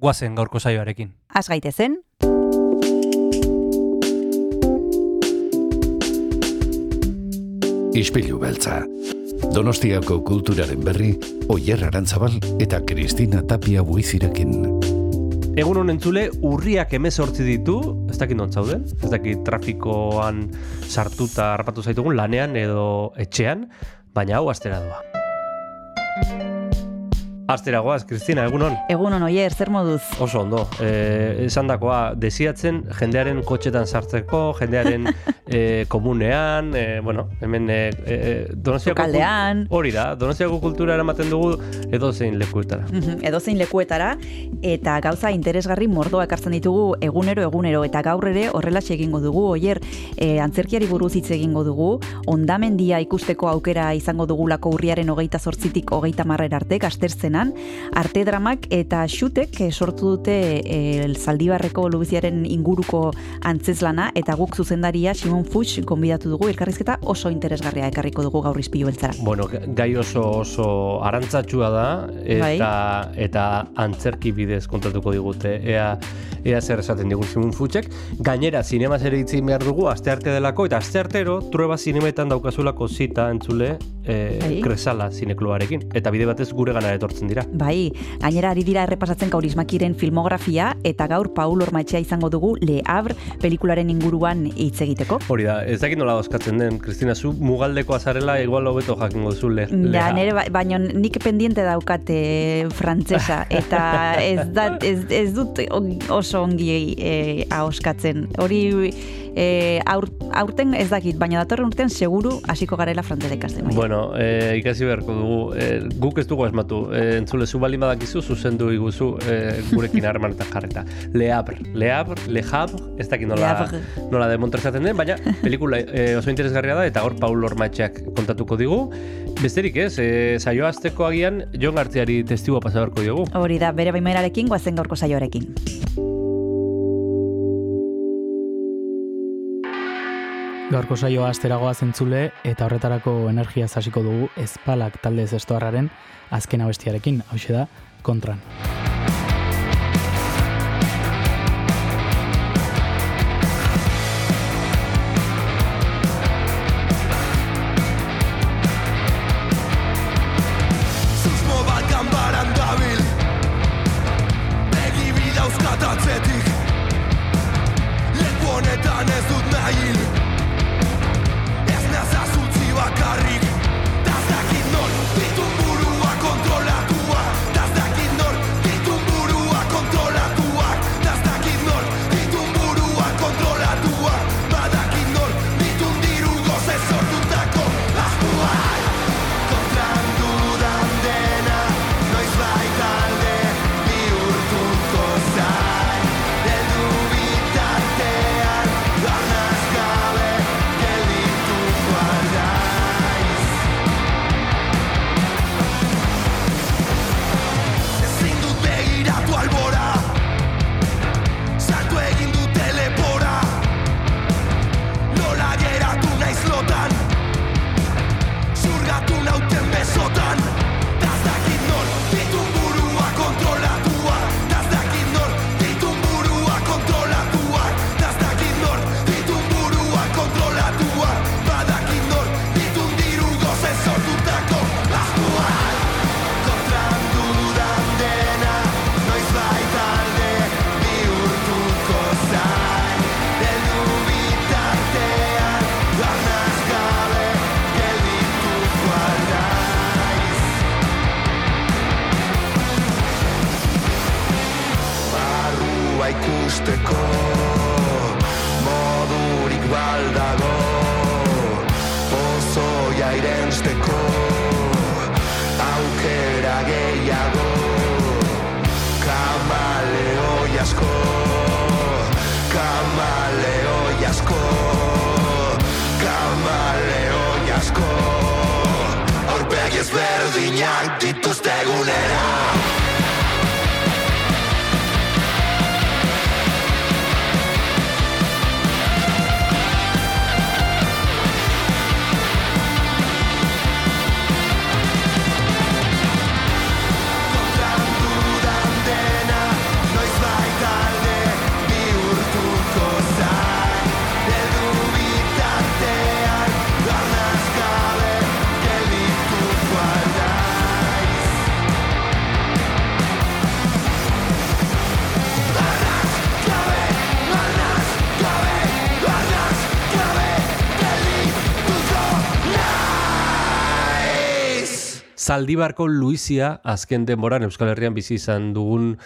guazen gaurko saioarekin. Az gaitezen, Ispilu beltza. Donostiako kulturaren berri, Oyer Arantzabal eta Kristina Tapia buizirekin. Egun honen entzule, urriak emezortzi ditu, ez dakit non zauden, ez dakit trafikoan sartuta harrapatu zaitugun lanean edo etxean, baina hau astera doa. Astera goaz, Kristina, egun hon. egunon oier, zer moduz? Oso ondo. Eh, esan dakoa, desiatzen jendearen kotxetan sartzeko, jendearen eh, komunean, eh, bueno, hemen eh, eh, Donostiako... Sukaldean. kul- Hori da, Donostiako kultura eramaten dugu edo zein lekuetara. Mhm, Edozein lekuetara, eta gauza interesgarri mordoa ekartzen ditugu egunero egunero, eta gaur ere horrela egingo dugu, oier, e, antzerkiari buruz hitz egingo dugu, ondamendia ikusteko aukera izango dugulako urriaren hogeita zortzitik hogeita marrer arte, gazterzenan, arte dramak eta xutek eh, sortu dute e, zaldibarreko lubiziaren inguruko antzezlana, eta guk zuzendaria Simon Fuchs gonbidatu dugu, elkarrizketa oso interesgarria ekarriko dugu gaur izpilu beltzara. Bueno, gai oso oso arantzatxua da eta eta antzerki bidez kontatuko digute. Ea ea zer esaten digun Simon Futsek. Gainera zinemaz ere hitz egin behar dugu astearte delako eta asteartero trueba zinemetan daukazulako zita entzule eh, Bai. Kresala zineklubarekin eta bide batez gure gana etortzen dira. Bai, gainera ari dira errepasatzen kaurismakiren filmografia eta gaur Paul Ormaetxea izango dugu Le Havre pelikularen inguruan hitz egiteko. Hori da, ez dakit nola oskatzen den, Kristina, zu mugaldeko azarela igual hobeto jakingo duzu le, Da, leha. nere, ba- baino nik pendiente daukate frantsesa eta ez, da, ez, ez dut oso ongi e, ahoskatzen. Hori e, aur, aurten ez dakit, baina datorren urtean seguru hasiko garela frantsesa ikasten. Bueno, eh, ikasi beharko dugu, eh, guk ez dugu asmatu, eh, entzule zu baldin badakizu, zuzendu iguzu eh, gurekin harremanetan jarreta. Le Havre, Le Havre, Le Havre, ez dakit nola, nola demontrazaten den, baina pelikula eh, oso interesgarria da, eta hor Paul Ormaetxeak kontatuko digu. Besterik ez, eh, saio azteko agian, Jon Gartziari testigua pasa beharko diogu. Hori da, bere baimerarekin, guazen gaurko saioarekin. Gaurko saioa asteragoa zentzule eta horretarako energia hasiko dugu ezpalak talde zestoarraren azken abestiarekin, hau da, kontran. Zaldibarko Luizia azken denboran Euskal Herrian bizi izan dugun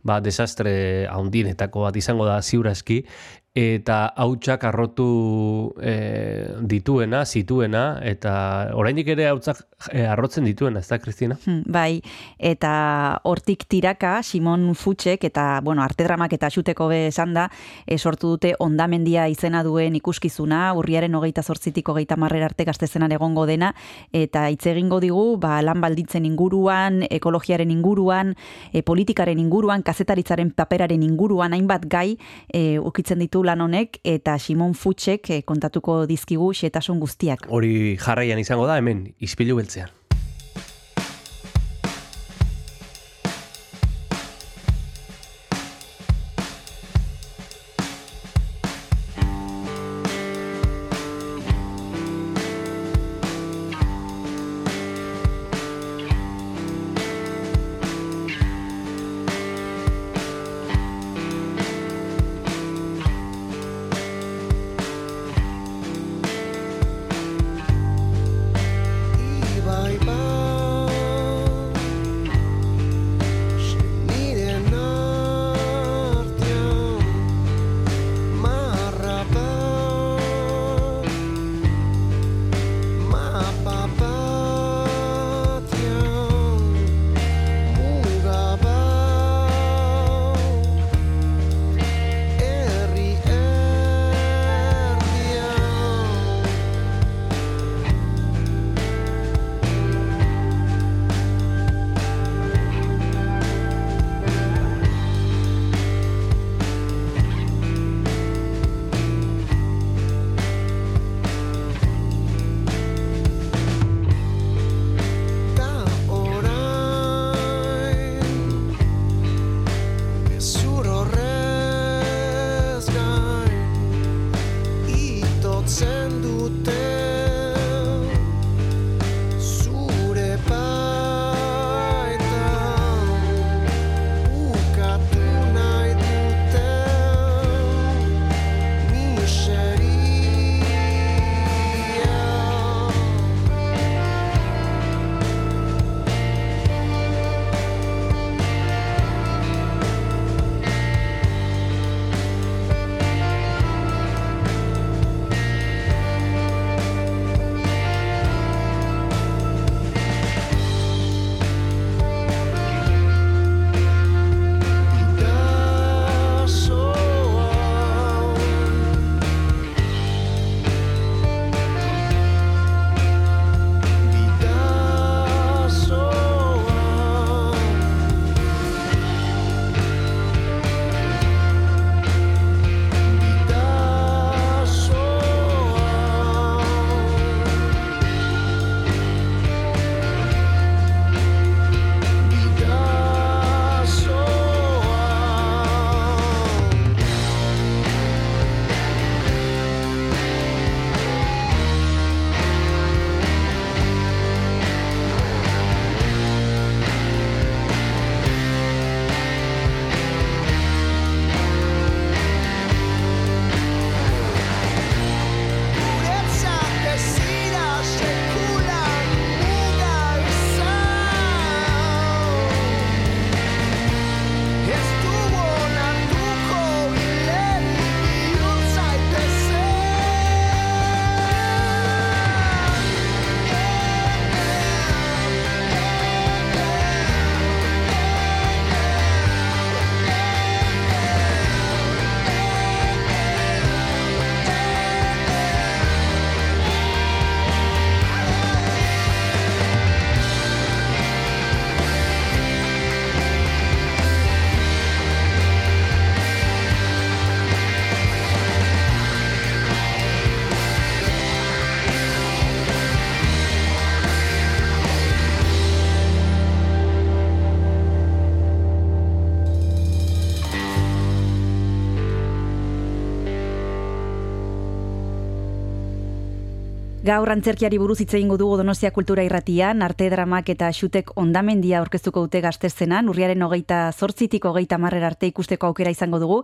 ba, desastre haundienetako bat izango da ziurazki, eta hautsak arrotu e, dituena, zituena, eta oraindik ere hautsak e, arrotzen dituena, ez da, Kristina? Hmm, Bai, eta hortik tiraka Simon Futxek eta, bueno, artedramak eta xuteko be esan da, e, sortu dute ondamendia izena duen ikuskizuna, urriaren hogeita zortzitik hogeita marrera arte gaztezenan egongo dena, eta hitz egingo digu, ba, lan balditzen inguruan, ekologiaren inguruan, e, politikaren inguruan, kazetaritzaren paperaren inguruan, hainbat gai e, ukitzen ditu lan honek, eta Simon Futxek e, kontatuko dizkigu xetasun guztiak. Hori jarraian izango da, hemen, ispilu beltzean. Gaur antzerkiari buruz hitz egingo dugu Donostia Kultura Irratian, arte dramak eta xutek ondamendia aurkeztuko dute gaztezenan, urriaren hogeita zortzitik hogeita marrer arte ikusteko aukera izango dugu,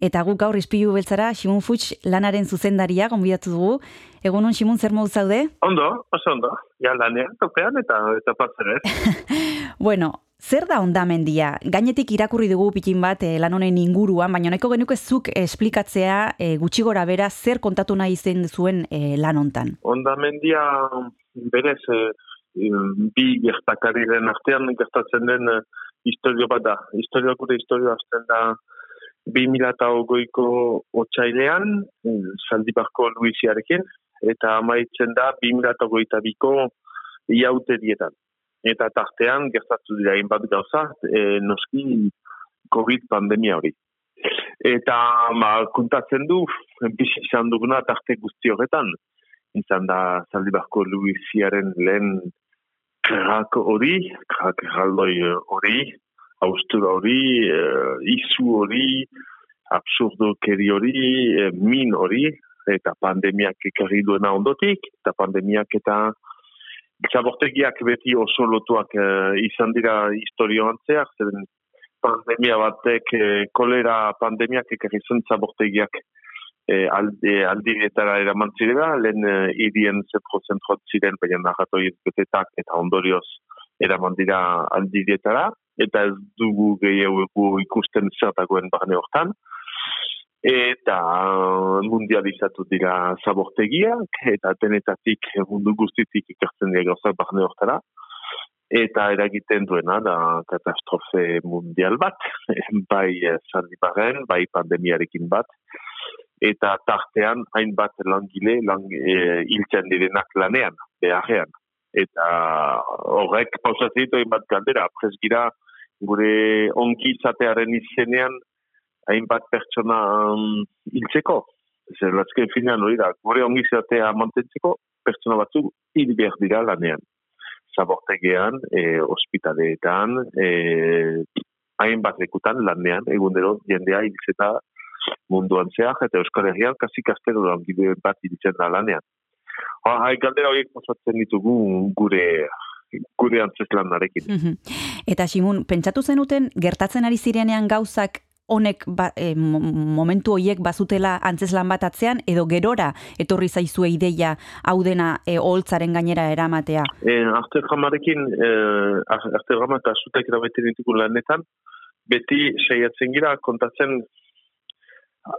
eta guk gaur izpilu beltzara, Simun Fuchs lanaren zuzendaria, gonbidatu dugu. Egunon, Simun, zer modu zaude? Ondo, oso ondo. Ja, lanean, topean eta eta patzen bueno, Zer da ondamendia? Gainetik irakurri dugu pikin bat eh, lan honen inguruan, baina nahiko genuke zuk esplikatzea eh, gutxi gora bera zer kontatu nahi zen zuen eh, lan hontan. Ondamendia berez eh, bi gertakariren artean gertatzen den eh, historio bat da. Historio gure historio azten da bi mila eta ogoiko otxailean, Zaldibarko Luisiarekin, eta amaitzen da bi mila eta ogoita biko iaute dietan eta tartean gertatu dira hainbat gauza, e, noski COVID pandemia hori. Eta ma, kontatzen du, bizi izan duguna tarte guzti horretan, izan da Zaldibarko Luisiaren lehen krak hori, krak erraldoi hori, austura hori, e, izu hori, absurdo keri hori, e, min hori, eta pandemiak ekarri duena ondotik, eta pandemiak eta Zabortegiak beti oso lotuak uh, izan dira historioan zehar, zeren pandemia batek, uh, kolera pandemiak ekarri zen zabortegiak uh, aldi, aldirietara eraman zirela, lehen uh, irien zetro zentrot ziren, baina narrato betetak eta ondorioz eraman dira aldirietara, eta ez dugu gehiago ikusten zertagoen barne hortan eta mundializatu dira zabortegiak, eta denetatik mundu guztitik ikertzen dira gauza barne hortara, eta eragiten duena da katastrofe mundial bat, bai zardibaren, bai pandemiarekin bat, eta tartean hainbat langile lang, e, iltzen direnak lanean, beharrean. Eta horrek pausatzen hainbat galdera, presgira gure onki izatearen izenean hainbat pertsona um, hiltzeko. Zer, latzken finean hori da, gore ongizatea mantentzeko, pertsona batzu hil behar dira lanean. Zabortegean, e, ospitaleetan, e, hainbat lekutan lanean, egundero jendea hiltzeta munduan zehar, eta Euskal Herrian kasik astero da bat hiltzen da lanean. Ha, hai, galdera horiek pasatzen ditugu gure gure antzeslanarekin. Mm Eta Simun, pentsatu zenuten, gertatzen ari zirenean gauzak honek ba, e, momentu hoiek bazutela antzeslan bat atzean edo gerora etorri zaizue ideia hau dena e, oholtzaren gainera eramatea. Eh arte dramarekin eh arte drama ta sutek da bete ditugu lanetan beti saiatzen gira kontatzen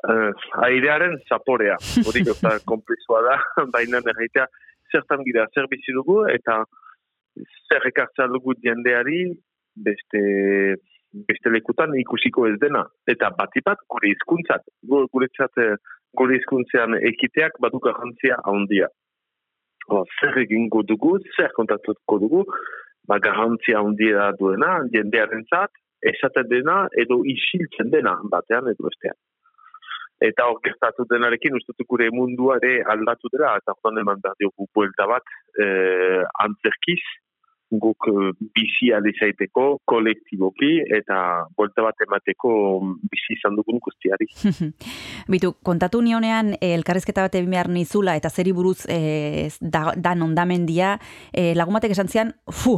eh airearen zaporea. Hori da komplexua da, baina erraitea zertan gira zer bizi dugu eta zer ekartzen dugu jendeari beste beste lekutan ikusiko ez dena. Eta batipat gure izkuntzat, gure txat, eh, gure izkuntzean ekiteak badu garantzia handia. O, zer egingo dugu, zer kontatuko dugu, ba garantzia handia duena, jendearen zat, esaten dena edo isiltzen dena batean edo bestean. Eta hor gertatu denarekin ustutu gure mundua ere aldatu dela, eta hori eman da diogu buelta bat, eh, antzerkiz, guk uh, bizi alizaiteko kolektiboki eta bolta bat emateko bizi izan dugun guztiari. Bitu, kontatu nionean eh, elkarrezketa bat egin behar nizula eta zeri buruz eh, da, dan ondamendia, eh, lagumatek esan zian, fu,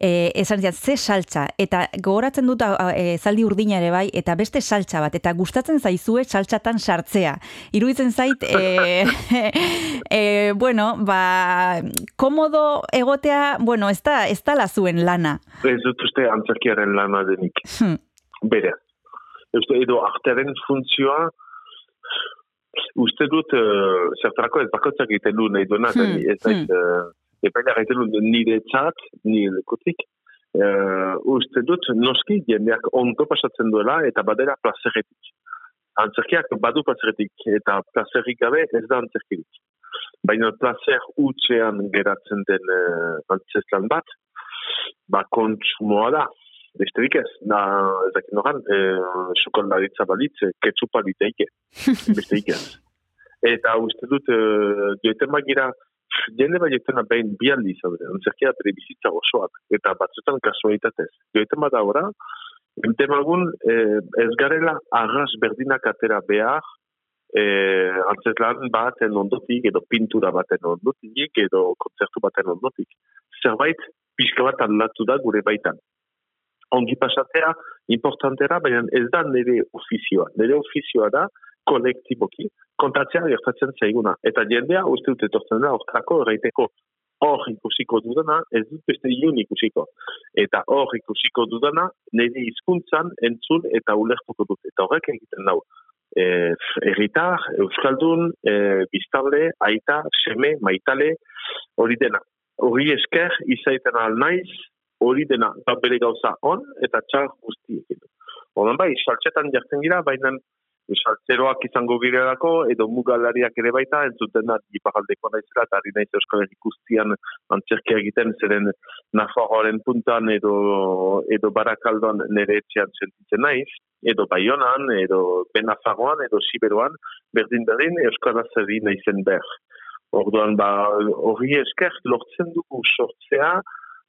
e, esan zian, ze saltza, eta gogoratzen dut e, zaldi urdina ere bai, eta beste saltza bat, eta gustatzen zaizue saltzatan sartzea. Iruditzen zait, e, e, bueno, ba, komodo egotea, bueno, ez da, ez da la zuen lana. Ez dut uste antzerkiaren lana denik. Hmm. Bere. Ez edo artearen funtzioa, uste dut, uh, zertarako ez bakotzak egiten du nahi duena, hmm. ez da, hmm epaila gaiten dut nire txat, nire lekotik, uh, uste dut noski jendeak onto pasatzen duela eta badera plazeretik. Antzerkiak badu plazeretik eta plazerik gabe ez da antzerkirik. Baina plazer utxean geratzen den uh, antzeslan bat, ba kontsumoa da. Besterik ez, na, ez dakit noran, eh, sukoldaritza balitze, ketsupa liteike, besterik ez. Eta uste dut, eh, duetan magira, jende bai etena behin bi aldi izaude, antzerkia bere bizitza osoak, eta batzutan kasualitatez. Joetan bada ora, entemagun eh, ez garela arras berdinak atera behar e, antzeslan baten ondotik, edo pintura baten ondotik, edo kontzertu baten ondotik. Zerbait, pixka bat aldatu da gure baitan. Ongi pasatzea, importantera, baina ez da nire ofizioa. Nire ofizioa da, kolektiboki, kontatzea gertatzen zaiguna. Eta jendea, uste dut etortzen da, orkako, erraiteko, hor ikusiko dudana, ez dut beste iun ikusiko. Eta hor ikusiko dudana, nire hizkuntzan entzun eta ulertuko dut. Eta horrek egiten dau. E, erritar, euskaldun, e, biztable, aita, seme, maitale, hori dena. Hori esker, izaiten al naiz, hori dena, eta bere gauza on, eta txar guztiekin. Horren bai, saltsetan jartzen gira, baina saltzeroak izango girelako, edo mugalariak ere baita, entzuten da, iparaldeko naizela, eta harri naiz euskal guztian antzerkia egiten, zeren Nafarroaren puntan edo, edo Barakaldoan nire etxean sentitzen naiz, edo Baionan, edo Benafarroan, edo Siberoan, berdin berdin euskaraz herri naizen ber. Orduan, ba, hori esker, lortzen dugu sortzea,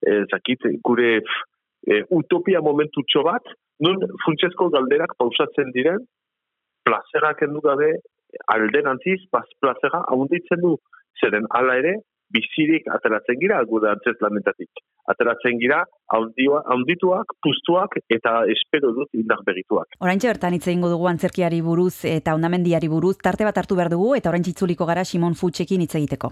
eh, zakit, gure eh, utopia momentutxo bat, nun funtsezko galderak pausatzen diren, plazera kendu gabe, alderantziz, baz plazera ahonditzen du, zeren ala ere, bizirik ateratzen gira, gure antzez lamentatik. Ateratzen gira, ahondituak, pustuak eta espero dut indar berituak. Oraintxe bertan hitz egingo dugu antzerkiari buruz eta ondamendiari buruz, tarte bat hartu behar dugu eta orain itzuliko gara Simon Futsekin hitz egiteko.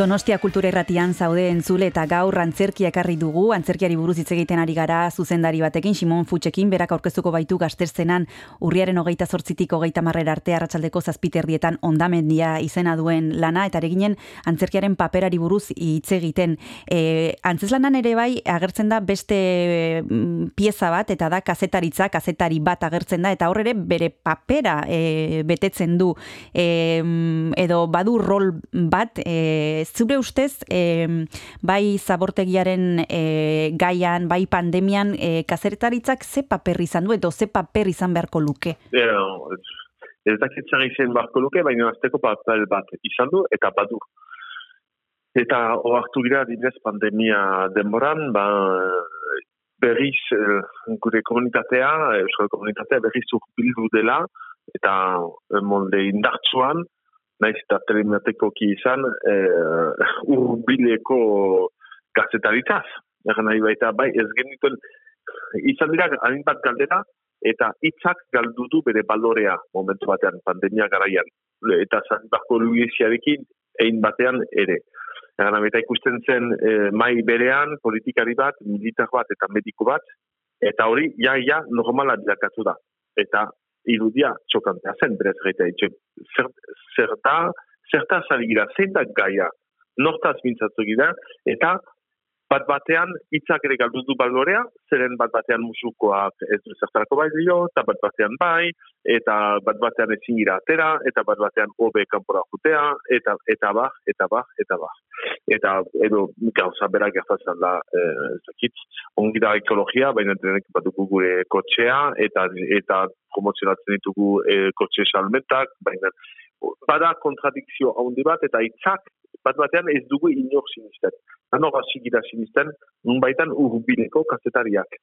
Donostia kultura erratian zaude entzule eta gaur antzerkia ekarri dugu, antzerkiari buruz hitz egiten ari gara zuzendari batekin, Simon Futxekin, berak aurkeztuko baitu gazterzenan urriaren hogeita zortzitik hogeita marrera arte arratsaldeko zazpiterdietan ondamendia izena duen lana, eta reginen antzerkiaren paperari buruz hitz egiten. E, antzeslanan ere bai agertzen da beste mm, pieza bat, eta da kazetaritza, kazetari bat agertzen da, eta horre bere papera e, betetzen du, e, edo badu rol bat, e, zure ustez, e, bai zabortegiaren e, gaian, bai pandemian, e, kazeretaritzak ze paper izan du, edo ze paper izan beharko luke? Ez dakit zer izan beharko luke, baina azteko papel bat izan du, eta badu. Eta oartu gira dinez pandemia denboran, ba, berriz gure komunitatea, euskal komunitatea berriz urbildu dela, eta molde indartsuan, naiz eta telemateko ki izan e, urbileko gazetaritzaz. Egan nahi baita, bai, ez genituen, izan dira, hain bat galdera, eta hitzak galdutu bere balorea momentu batean, pandemia garaian. Eta zan bako luiziarekin, egin batean ere. Egan nahi ikusten zen e, mai berean, politikari bat, militar bat eta mediko bat, eta hori, ja, ja, normala dilakatu da. Eta irudia txokantea zen, berez gaita etxe. Zerta, zerta zari gira, zein da gaia, nortaz mintzatu gira, eta bat batean hitzak ere galduzu balorea, zeren bat batean musukoak ez du zertarako bai dio, eta bat batean bai, eta bat batean ezin gira atera, eta bat batean obe kanpora jutea, eta eta ba, eta ba, eta ba. Eta edo gauza berak gertatzen da, eh, zakit, ongi da ekologia, baina trenek bat dugu gure kotxea, eta eta promozionatzen ditugu eh, kotxe salmentak, baina bada kontradikzio handi bat, eta hitzak bat batean ez dugu inor sinisten. Hano hasi gira sinisten, nun baitan urbileko kazetariak.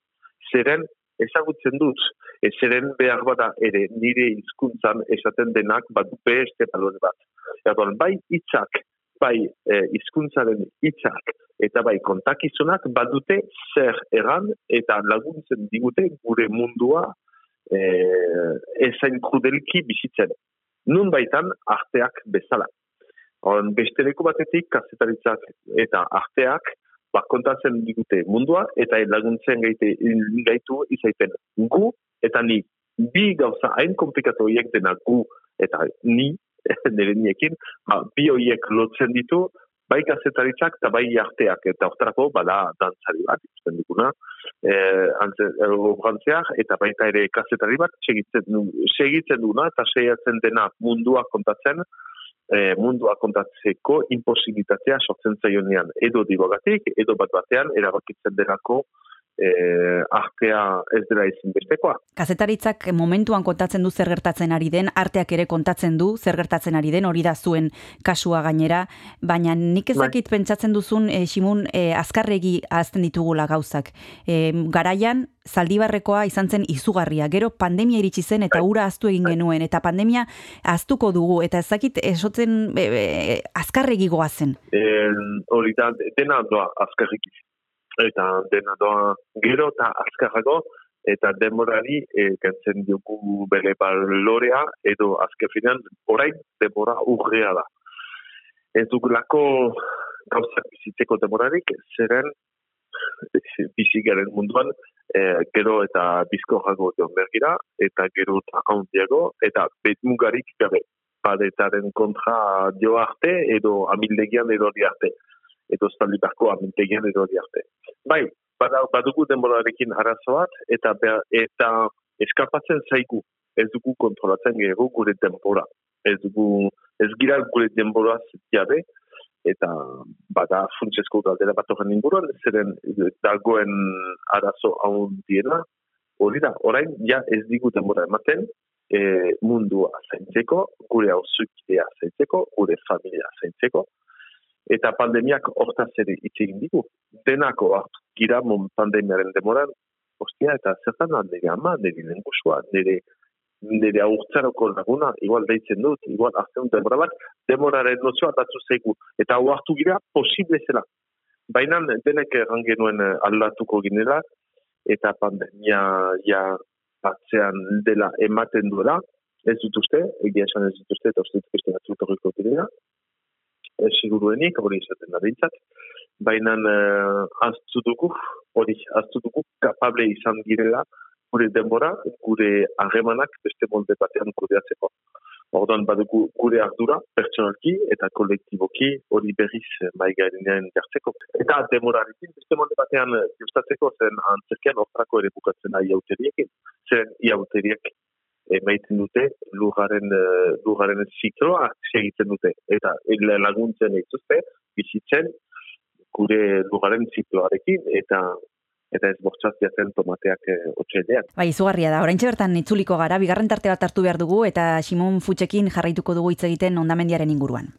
Zeren ezagutzen dut, ez zeren behar bada ere nire hizkuntzan esaten denak bat beste balore bat. Eta bai hitzak, bai e, hizkuntzaren hitzak eta bai kontakizunak badute zer eran eta laguntzen digute gure mundua e, ezain krudelki bizitzen. Nun baitan arteak bezala. On, beste leku batetik, kazetaritzak eta arteak, ba, kontatzen digute mundua, eta laguntzen gaite, gaitu izaiten gu, eta ni, bi gauza hain komplikatu horiek dena gu, eta ni, nire niekin, ba, bi horiek lotzen ditu, bai kazetaritzak eta bai arteak, eta ortarako, bada, dantzari bat, ikusten duguna, e, e, eta baita ere kazetari bat, segitzen, segitzen duna, eta segitzen dena mundua kontatzen, e, mundua kontatzeko imposibilitatea sortzen zaionean. Edo dibogatik, edo bat batean erabakitzen denako e, artea ez dela izin bestekoa. Kazetaritzak momentuan kontatzen du zer gertatzen ari den, arteak ere kontatzen du zer gertatzen ari den, hori da zuen kasua gainera, baina nik ezakit bai. pentsatzen duzun, e, Simun, e, azkarregi azten ditugula gauzak. E, garaian, zaldibarrekoa izan zen izugarria. Gero pandemia iritsi zen eta ura aztu egin genuen. Eta pandemia aztuko dugu. Eta ezakit esotzen e, e, azkarregi goazen. Hori da, dena doa azkarregi. Eta dena doa gero eta azkarrago. Eta demorari e, kentzen diogu bere balorea edo azkefinan orain demora urrea da. Ez dugulako gauzak bizitzeko demorarik, zeren bizi garen munduan, e, gero eta bizko jago dion bergira, eta gero eta hauntiago, eta betmugarik gabe, badetaren kontra dio arte, edo amildegian edo arte, edo stalibarko amildegian edo di arte. Bai, badugu denborarekin arazoat, eta eta eskapatzen zaigu, ez dugu kontrolatzen gero gure denbora. Ez dugu, ez gira gure denbora zitiabe, eta bada funtsezko galdera bat horren inguruan, zeren dagoen arazo hau diena, hori da, orain, ja ez diguten mora ematen, e, mundua zaintzeko, gure hauzukidea zaintzeko, gure familia zaintzeko, eta pandemiak hortaz ere itxegin digu. Denako hartu gira mon pandemiaren demoran, ostia, eta zertan da, nire ama, nire lengusua, nire nire aurtzaroko laguna, igual deitzen dut, igual azten demora bat, demoraren nozioa datzu zeigu. Eta hau hartu gira, posible zela. Baina denek erran genuen eh, aldatuko ginela, eta pandemia ja batzean dela ematen duela, ez dut uste, egia esan ez dut uste, eta uste dut uste dut ez seguruenik, hori izaten da bintzat. Baina uh, aztu dugu, hori, aztu dugu kapable izan girela gure denbora, gure harremanak beste molde batean kudeatzeko. Orduan badugu gure ardura, pertsonalki eta kolektiboki hori berriz mai gainean jartzeko. Eta demorarekin beste molde batean justatzeko zen antzerkean ortrako ere bukatzen da iauteriekin. Zen iauteriek emaiten dute lugaren, uh, lugaren zikloa segiten dute. Eta laguntzen dituzte bizitzen gure lugaren zikloarekin eta eta ez bortxazia zen tomateak e. Bai, izugarria da. Oraintxe bertan itzuliko gara, bigarren tarte bat hartu behar dugu eta Simon Futxekin jarraituko dugu hitz egiten ondamendiaren inguruan.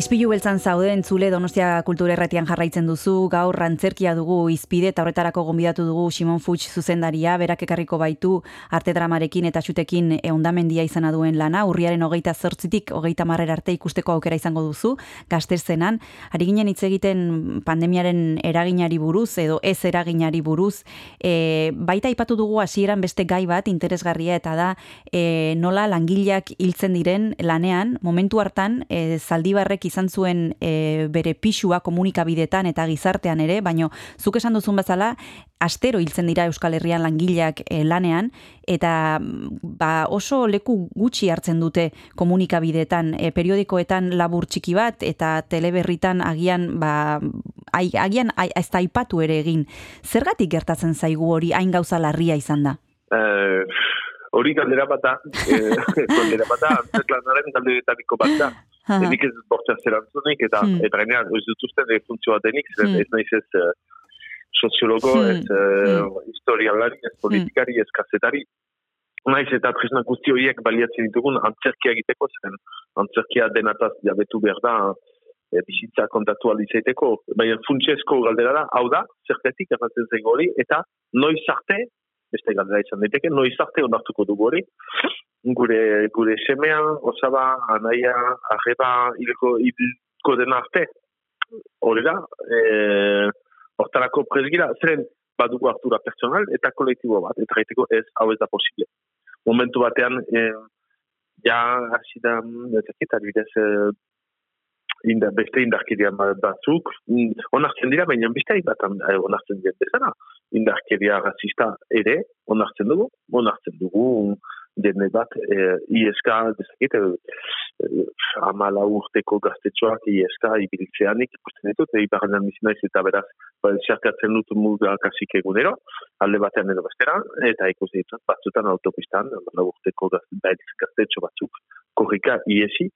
Izpilu beltzan zaude entzule Donostia Kultura Erratian jarraitzen duzu, gaur antzerkia dugu izpide eta horretarako gonbidatu dugu Simon Fuchs zuzendaria, berak ekarriko baitu arte dramarekin eta xutekin eundamendia izana duen lana, urriaren hogeita zortzitik hogeita marrer arte ikusteko aukera izango duzu, gaztezenan, ari ginen hitz egiten pandemiaren eraginari buruz edo ez eraginari buruz, e, baita ipatu dugu hasieran beste gai bat interesgarria eta da e, nola langileak hiltzen diren lanean, momentu hartan e, zaldibarrek izan zuen e, bere pixua komunikabidetan eta gizartean ere, baino zuk esan duzun bezala, astero hiltzen dira Euskal Herrian langileak e, lanean, eta ba, oso leku gutxi hartzen dute komunikabidetan, e, periodikoetan labur txiki bat, eta teleberritan agian, ba, ai, agian ez da aipatu ere egin. Zergatik gertatzen zaigu hori hain gauza larria izan da? Eh, hori galdera bat da, eh, galdera bat da, antzerlanaren galderetariko bat da. Nik ez dut zerantzunik, eta Hmm. eta gainean, ez dut uste de funtzioa denik, zeren Hmm. ez naiz ez eh, soziologo, Hmm. ez uh, historialari, ez politikari, ez kazetari. Naiz eta tresna guzti horiek baliatzen ditugun antzerkia egiteko, zeren antzerkia denataz jabetu behar da, e, bizitza kontatu alizaiteko. Baina funtsezko galdera da, hau da, zertetik erratzen zaigu hori, eta noiz arte, beste galdera izan daiteke, noiz arte onartuko dugu hori, gure, gure semea, osaba, anaia, arreba, hilko, hilko den arte, hori da, e, hortarako presgira, zeren badugu hartura personal eta kolektibo bat, eta gaiteko ez, hau ez da posible. Momentu batean, e, ja, hasi da, ez dakit, adibidez, e, inda, beste indarkeria ba- batzuk, mm, onartzen dira, baina beste bat onartzen dira bezala. Indarkeria rasista ere, onartzen dugu, onartzen dugu dene bat, e, ISK, bezakit, e, amala urteko gaztetxoak ISK ibiltzeanik, ikusten ditut, e, iparrenan bizinaiz eta beraz, ba, xarkatzen dut muga kasik egunero, alde batean edo bestera, eta ikusten ditut, batzutan autopistan, amala urteko gazte, gaztetxo batzuk, korrika iesi,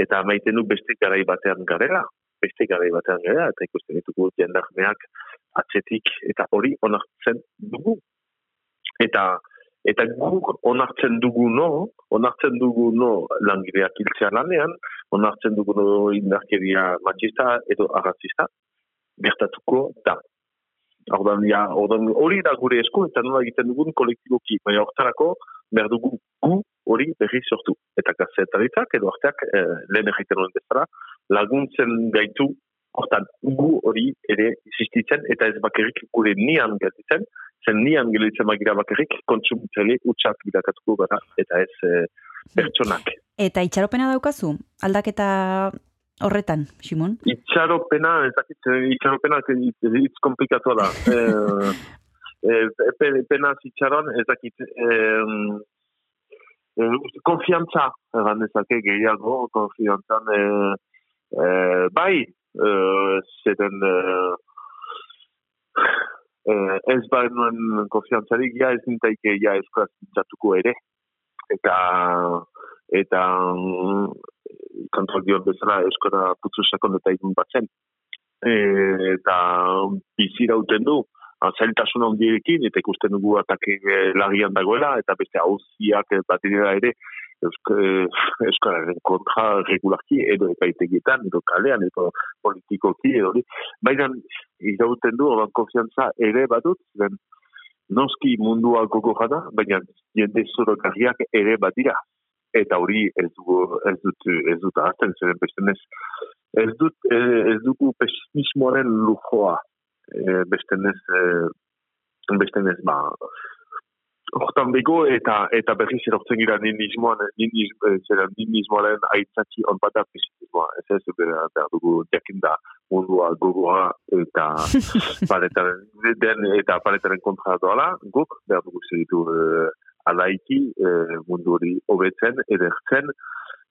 eta maiten du beste garai batean garela, beste garai batean garela, eta ikusten ditugu jendarmeak atzetik, eta hori onartzen dugu. Eta eta guk onartzen dugu no, onartzen dugu no langileak hiltzea lanean, onartzen dugu no indarkeria machista edo arrazista, gertatuko da. Ordan, ja, ordan, hori da gure esku eta nola egiten dugun kolektiboki, baina hortarako behar dugu gu hori berri sortu. Eta gazetaritzak edo arteak eh, lehen egiten nuen bezala, laguntzen gaitu hortan gu hori ere existitzen eta ez bakarrik gure nian gelditzen, zen nian gelditzen magira bakarrik kontsumitzaile utxak bilakatuko gara eta ez eh, pertsonak. Eta itxaropena daukazu, aldaketa horretan, Simon? Itxaropena, ez dakit, eh, itxaropena hitz komplikatua da. Eh, eh, pe- pena itxaron, ez dakit, eh, eh, konfiantza, egan dezake gehiago, konfiantzan, eh, eh, bai, eh, zeren, eh, eh, ez bai nuen konfiantzarik, ja ez nintaike, ja eskolaz pintzatuko ere. Eta, eta, mm, kontrol dion bezala eskola putzu sakon eta igun bat zen. E, eta bizira uten du, zailtasun handiekin, eta ikusten dugu atake eh, lagian dagoela, eta beste hauziak bat dira ere, eh, euskararen kontra regularki, edo epaitegietan, edo kalean, edo politikoki, edo hori. Baina, irauten du, oran konfiantza ere badut, zen, noski mundua gogorra da, baina jende zorokarriak ere badira. Eta hori ez dugu ez dut ez dut ahazten zeren beste ez dut eh, ez dugu pesimismoaren lujoa eh, beste ez eh, beste ez ba hortan bego eta eta berriz erortzen gira ninismoan ninis, eh, zera ninismoaren aitzaki on bat da pesimismoa ez ez behar behar dugu jakinda mundua gogora eta paletaren den eta paletaren kontra doala. Guk behar dugu segitu eh, alaiki eh, mundu hori hobetzen, edertzen,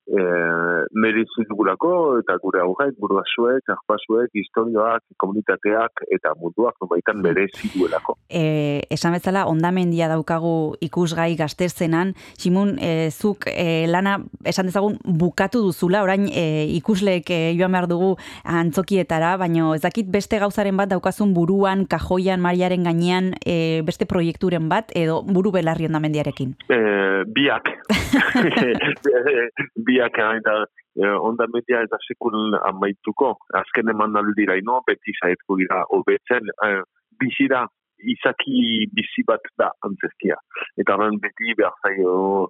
eh, merezi dugulako eta gure aurrek, burrasuek, arpasuek, historioak, komunitateak eta munduak nobaitan merezi duelako. E, esan bezala, ondamendia daukagu ikusgai gaztezenan, Simun, e, zuk e, lana, esan dezagun, bukatu duzula, orain e, ikusleek e, joan behar dugu antzokietara, baino ez dakit beste gauzaren bat daukazun buruan, kajoian, mariaren gainean, e, beste proiekturen bat, edo buru belarri ondamendiarekin. Eh, biak. biak biak eta eh, ondamendia ez da sekul amaituko. Azken eman aldira ino, beti zaitko gira hobetzen, eh, bizi da izaki bizi bat da antzerkia. Eta horren beti behar zaio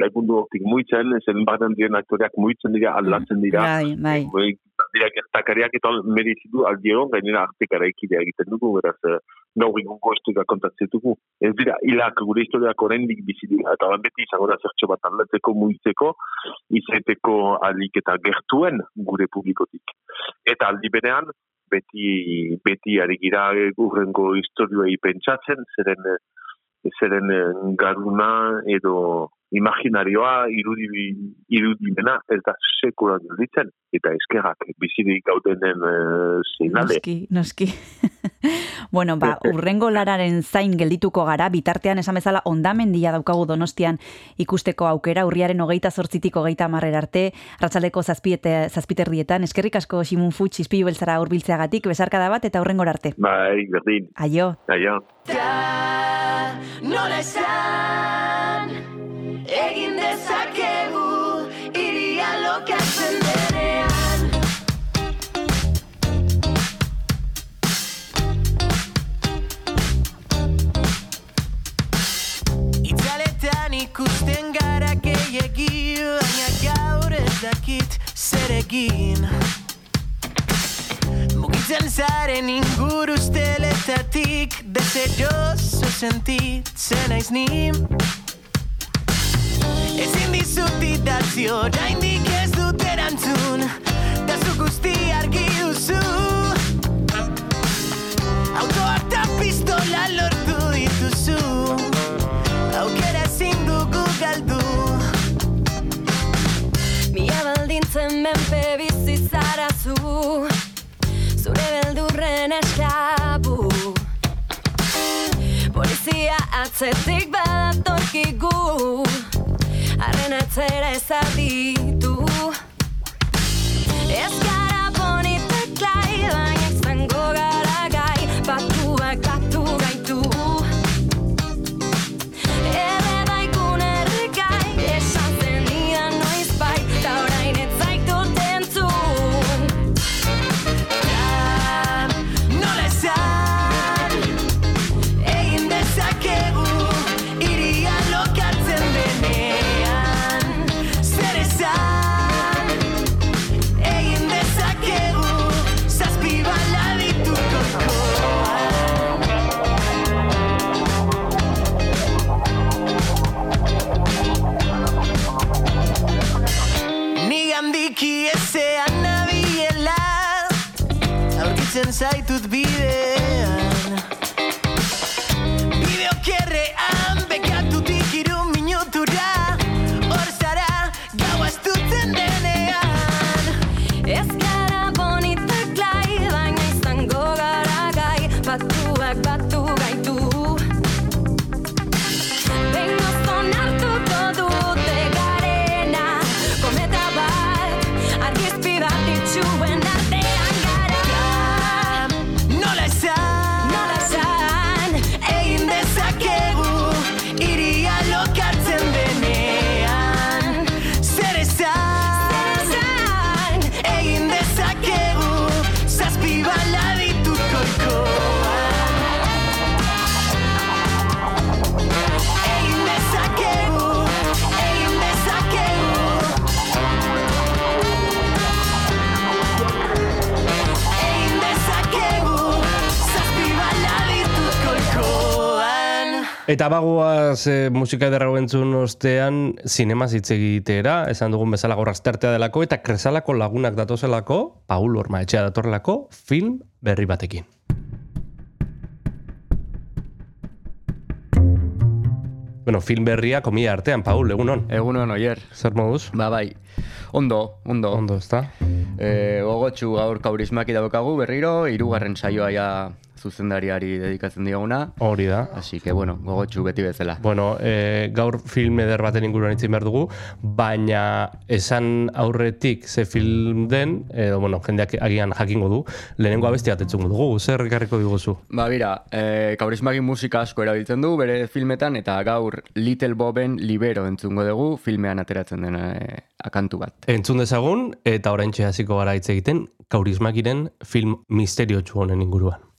lagundu hortik muitzen, zen barren diren aktoreak muitzen dira, aldatzen dira. Bai, bai. Dira gertakariak eta merizidu aldiero, gainera artekara ekidea egiten dugu, beraz, eh, gaur egungo historia kontatzen dugu. Ez dira, hilak gure historiak oraindik bizi dira, eta horren beti izango da zertxo bat aldatzeko, muitzeko, izaiteko alik eta gertuen gure publikotik. Eta aldi berean, beti, beti ari gira urrengo historioei pentsatzen, zeren, zeren eh, garuna edo imaginarioa irudi, irudimena ez da sekula gelditzen eta eskerrak bizirik gaudenen uh, zeinale. Noski, noski. bueno, ba, urrengo lararen zain geldituko gara, bitartean esan bezala ondamendia daukagu donostian ikusteko aukera, urriaren hogeita zortzitik hogeita marrer arte, ratzaldeko zazpiete, zazpiterrietan, eskerrik asko Simun Futx izpilu beltzara urbiltzeagatik, besarkada bat eta urrengo arte. Bai, berdin. Aio. Aio. Nola esan Egin dezakegu Iria lokatzen denean. Itzaletan ikusten gara gehiegi Baina gaur ez dakit zer egin. Mugitzen zaren inguru usteletatik Deseroso sentitzen naiz ni. Ezin dizut idatzi oraindik ez dut erantzun Da zu guzti argi duzu. Autoa eta pistola lortu dituzu Aukera ezin dugu galdu. Mila baldintzen menpe bizi zara zu Zure beldurren esklabu Polizia atzetik badatorkigu Arren atzera ezaditu Ez gara pensar y tú te. Eta bagoaz e, musika ederra entzun ostean zinemaz hitz egitera, esan dugun bezala gaur asteartea delako, eta kresalako lagunak datozelako, Paul Orma etxea datorrelako, film berri batekin. Bueno, film berria komia artean, Paul, egunon. Egunon, oier. Zer moduz? Ba, bai. Ondo, ondo. Ondo, ezta? E, gogotxu gaur kaurismaki daukagu berriro, hirugarren saioa ja zuzendariari dedikatzen dioguna. Hori da. Así que, bueno, gogotxu beti bezala. Bueno, e, gaur film eder baten inguruan itzin behar dugu, baina esan aurretik ze film den, edo, bueno, jendeak agian jakingo du, lehenengo abesti bat dugu, zer ekarriko diguzu? Ba, bira, e, kaurismagin musika asko erabiltzen du bere filmetan, eta gaur Little Boben Libero entzungo dugu filmean ateratzen dena e, akantu bat. Entzun dezagun, eta orain hasiko gara hitz egiten, kaurismakiren film misteriotsu honen inguruan.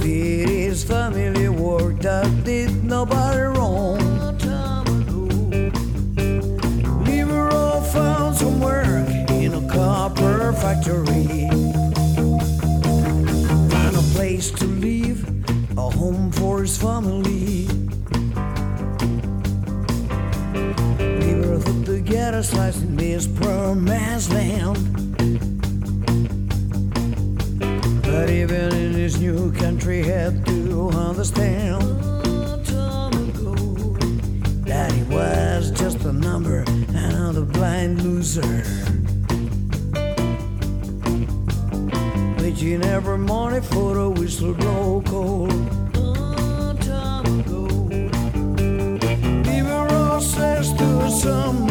Feed his family work that did nobody wrong. Found some work in a copper factory. Found a place to live, a home for his family. Libero put together slice in this promised land. Even in his new country, had to understand that he was just a number and a blind loser. Waiting every morning for the whistle blow cold. Libero says to some,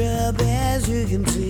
job as you can see.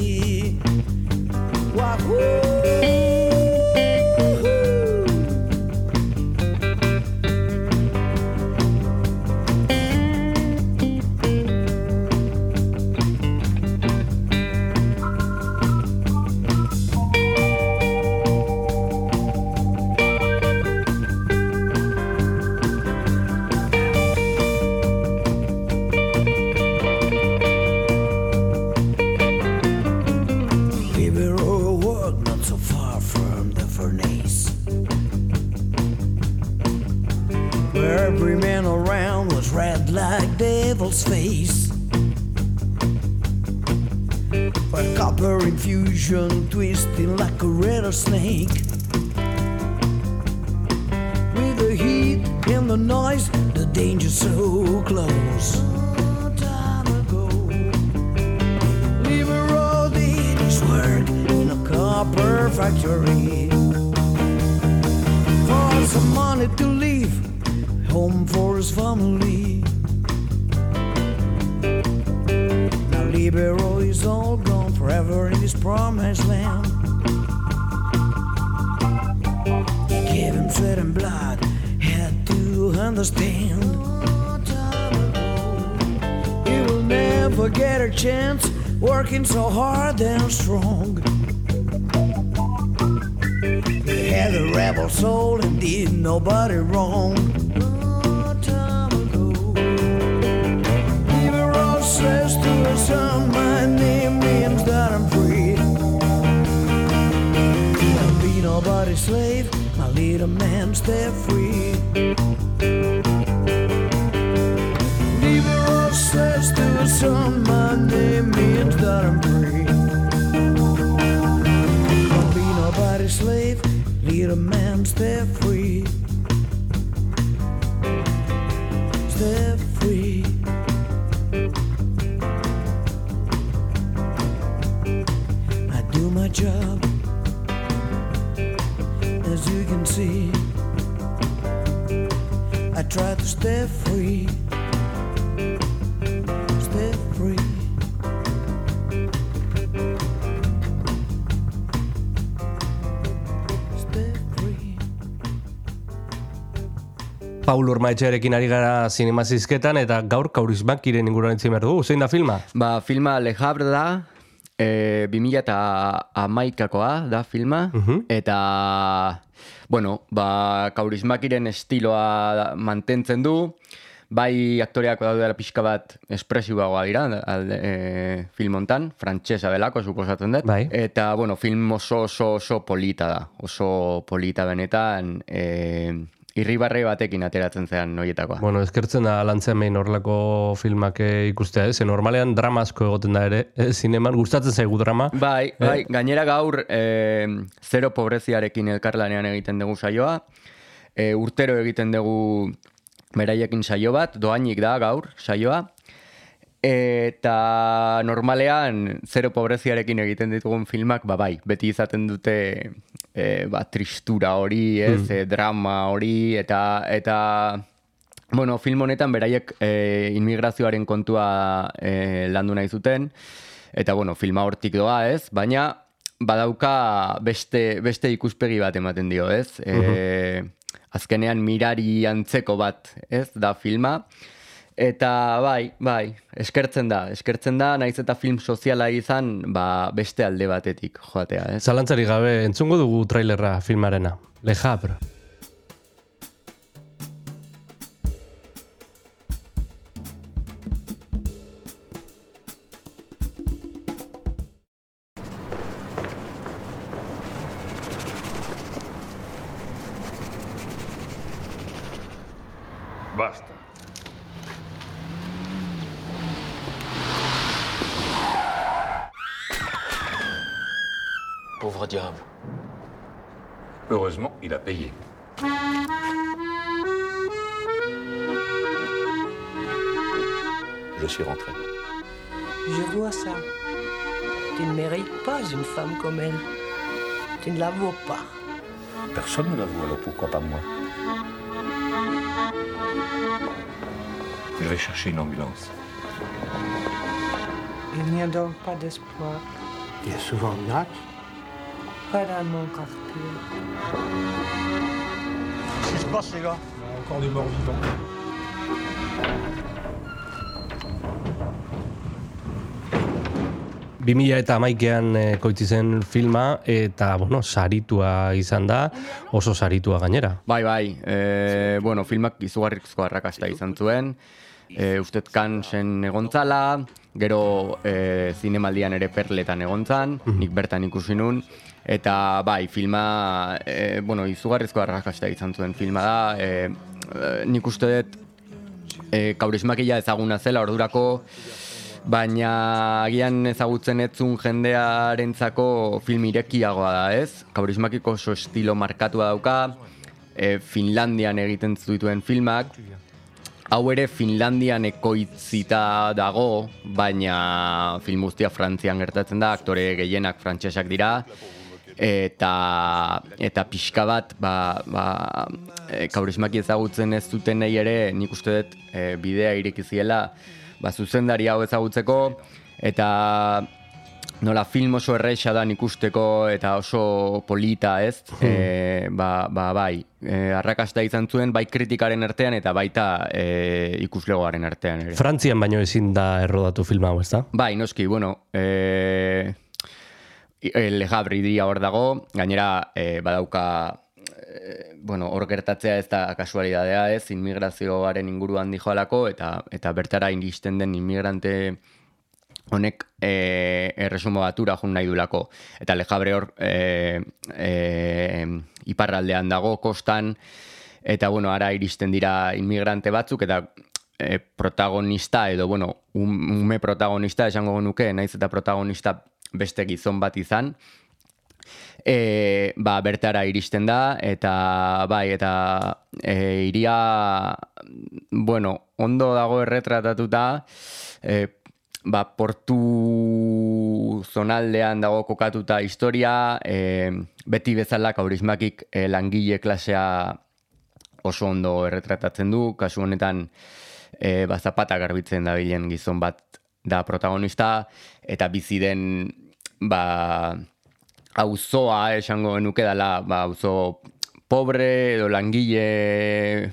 Rattlesnake. With the heat and the noise, the danger so close. Copper factory. For some money to leave, home for his family. Now Libero is all gone forever in his promised land. Understand. He will never get a chance working so hard and strong. He had a rebel soul and did nobody wrong. Says to her son, My name means that I'm free. I'll be nobody's slave, my little man, stay free. Stay free, stay free. Stay free. Paul Urmaetxearekin ari gara sinema zizketan, eta gaur kaurismakiren inguruan itzin behar dugu. Zein da filma? Ba, filma Le Havre da, e, 2000 eta amaikakoa da filma, eta, bueno, ba, kaurismakiren estiloa mantentzen du, bai aktoreak daudela pixka bat espresiboagoa dira alde, e, film hontan, frantsesa delako suposatzen dut. Bai. Eta, bueno, film oso oso oso polita da. Oso polita benetan, e, irribarre batekin ateratzen zean noietakoa. Bueno, eskertzen da lantzean behin horrelako filmak eh, ikustea, ez? normalean drama asko egoten da ere, eh? zineman gustatzen zaigu drama. Bai, bai, gainera gaur e, zero pobreziarekin elkarlanean egiten dugu saioa. E, urtero egiten dugu beraiekin saio bat, doainik da gaur saioa. Eta normalean zero pobreziarekin egiten ditugun filmak, ba bai, beti izaten dute e, ba, tristura hori, ez, Mm. e, drama hori, eta, eta bueno, film honetan beraiek e, inmigrazioaren kontua e, landu nahi zuten, eta bueno, filma hortik doa, ez, baina badauka beste, beste ikuspegi bat ematen dio, ez? E, azkenean mirari antzeko bat, ez, da filma. Eta bai, bai, eskertzen da, eskertzen da, naiz eta film soziala izan, ba, beste alde batetik joatea, ez? Zalantzari gabe, entzungo dugu trailerra filmarena. Le Havre. Personne ne la voit, alors pourquoi pas moi Je vais chercher une ambulance. Il n'y a donc pas d'espoir. Il y a souvent une hâte. Pas dans mon quartier. Qu'est-ce qui se passe, les gars? Encore des morts vivants. Bi mila eta amaikean e, koitzi zen filma, eta, bueno, saritua izan da, oso saritua gainera. Bai, bai, e, bueno, filmak izugarrizko arrakasta izan zuen, e, ustet kansen egontzala, gero e, zinemaldian ere perletan egontzan, nik bertan ikusi nun, eta bai, filma, e, bueno, izugarrizko arrakasta izan zuen filma da, e, e, nik uste dut e, kaurismakia ezaguna zela ordurako, baina agian ezagutzen etzun jendearentzako film irekiagoa da, ez? Kaurismakiko oso estilo markatua dauka, e, Finlandian egiten zituen filmak, hau ere Finlandian ekoitzita dago, baina film guztia Frantzian gertatzen da, aktore gehienak frantsesak dira, eta eta pixka bat ba, ba, e, ezagutzen ez dutenei ere nik uste dut e, bidea ireki ziela ba, zuzendari hau ezagutzeko eta nola film oso erresa da ikusteko eta oso polita ez e, ba, ba, bai e, arrakasta izan zuen bai kritikaren artean eta baita e, ikuslegoaren artean ere. Frantzian baino ezin da errodatu filma hau, ez da? Bai, noski, bueno, e, Le Havre hor dago, gainera e, badauka e, bueno, hor gertatzea ez da kasualidadea ez, inmigrazioaren inguruan dijoalako eta eta bertara iristen den inmigrante honek e, erresumo batura jun nahi dulako. Eta Le Havre hor e, e, iparraldean dago, kostan, eta bueno, ara iristen dira inmigrante batzuk, eta e, protagonista edo, bueno, um- ume protagonista esango nuke, naiz eta protagonista beste gizon bat izan, e, ba, bertara iristen da, eta bai, eta e, iria, bueno, ondo dago erretratatuta, e, ba, portu zonaldean dago kokatuta historia, e, beti bezala kaurismakik e, langile klasea oso ondo erretratatzen du, kasu honetan e, ba, zapata garbitzen dabilen gizon bat da protagonista, eta bizi den ba, auzoa esango genuke dela, ba, auzo pobre edo langile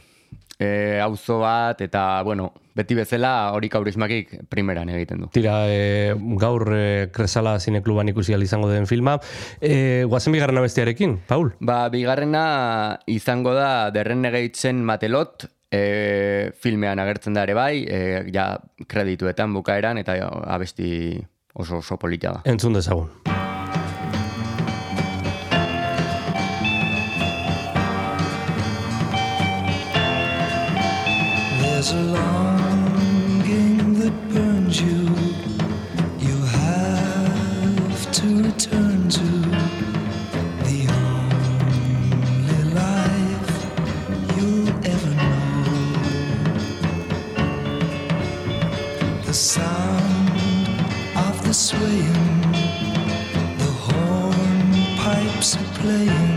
e, auzo bat, eta, bueno, beti bezala hori kaurismakik primeran egiten du. Tira, e, gaur e, Kresala Zinekluban ikusi izango den filma. E, guazen bigarren abestiarekin, Paul? Ba, bigarrena izango da The Renegades-en Matelot, e, filmean agertzen da ere bai, e, ja kredituetan bukaeran, eta abesti oso oso polita da. Entzun dezagun. There's a longing that burns you. You have to return to the only life you'll ever know. The sound of the swaying, the hornpipes are playing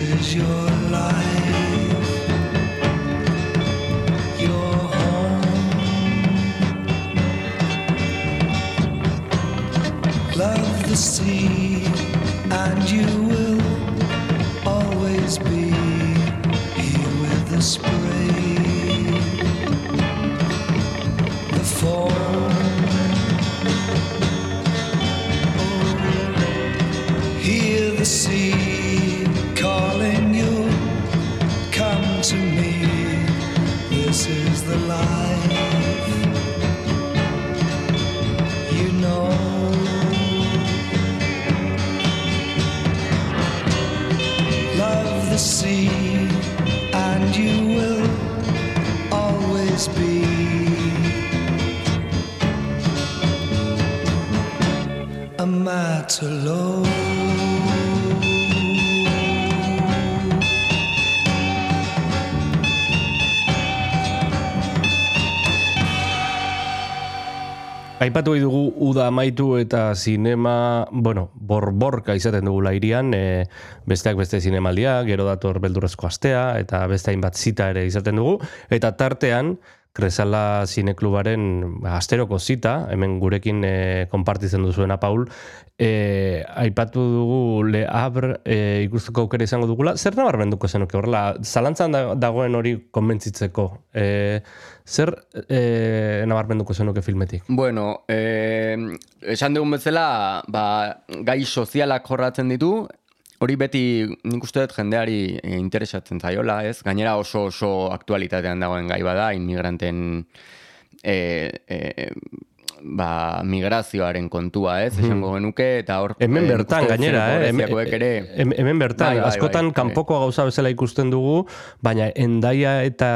is your Aipatu dugu uda amaitu eta zinema, bueno, borborka izaten dugula irian, e, besteak beste zinemaldia, gero dator beldurrezko astea, eta beste hainbat zita ere izaten dugu, eta tartean, Kresala Zineklubaren ba, asteroko zita, hemen gurekin e, konpartitzen duzuena Paul, e, aipatu dugu Le Havre e, ikusteko aukera izango dugula, zer nabarmenduko zenuke horrela, zalantzan da- dagoen hori konbentzitzeko, e, zer e, nabarmenduko zenuke filmetik? Bueno, eh, esan dugun bezala, ba, gai sozialak jorratzen ditu, hori beti nik uste dut jendeari eh, interesatzen zaiola, ez? Gainera oso oso aktualitatean dagoen gai bada, inmigranten eh, eh, ba, migrazioaren kontua, ez? Esango genuke, eta hor... Hemen eh, bertan, gainera, eh? Hemen, ere... hem- hemen bertan, Bai, bai, askotan bai, kanpoko gauza bezala ikusten dugu, baina endaia eta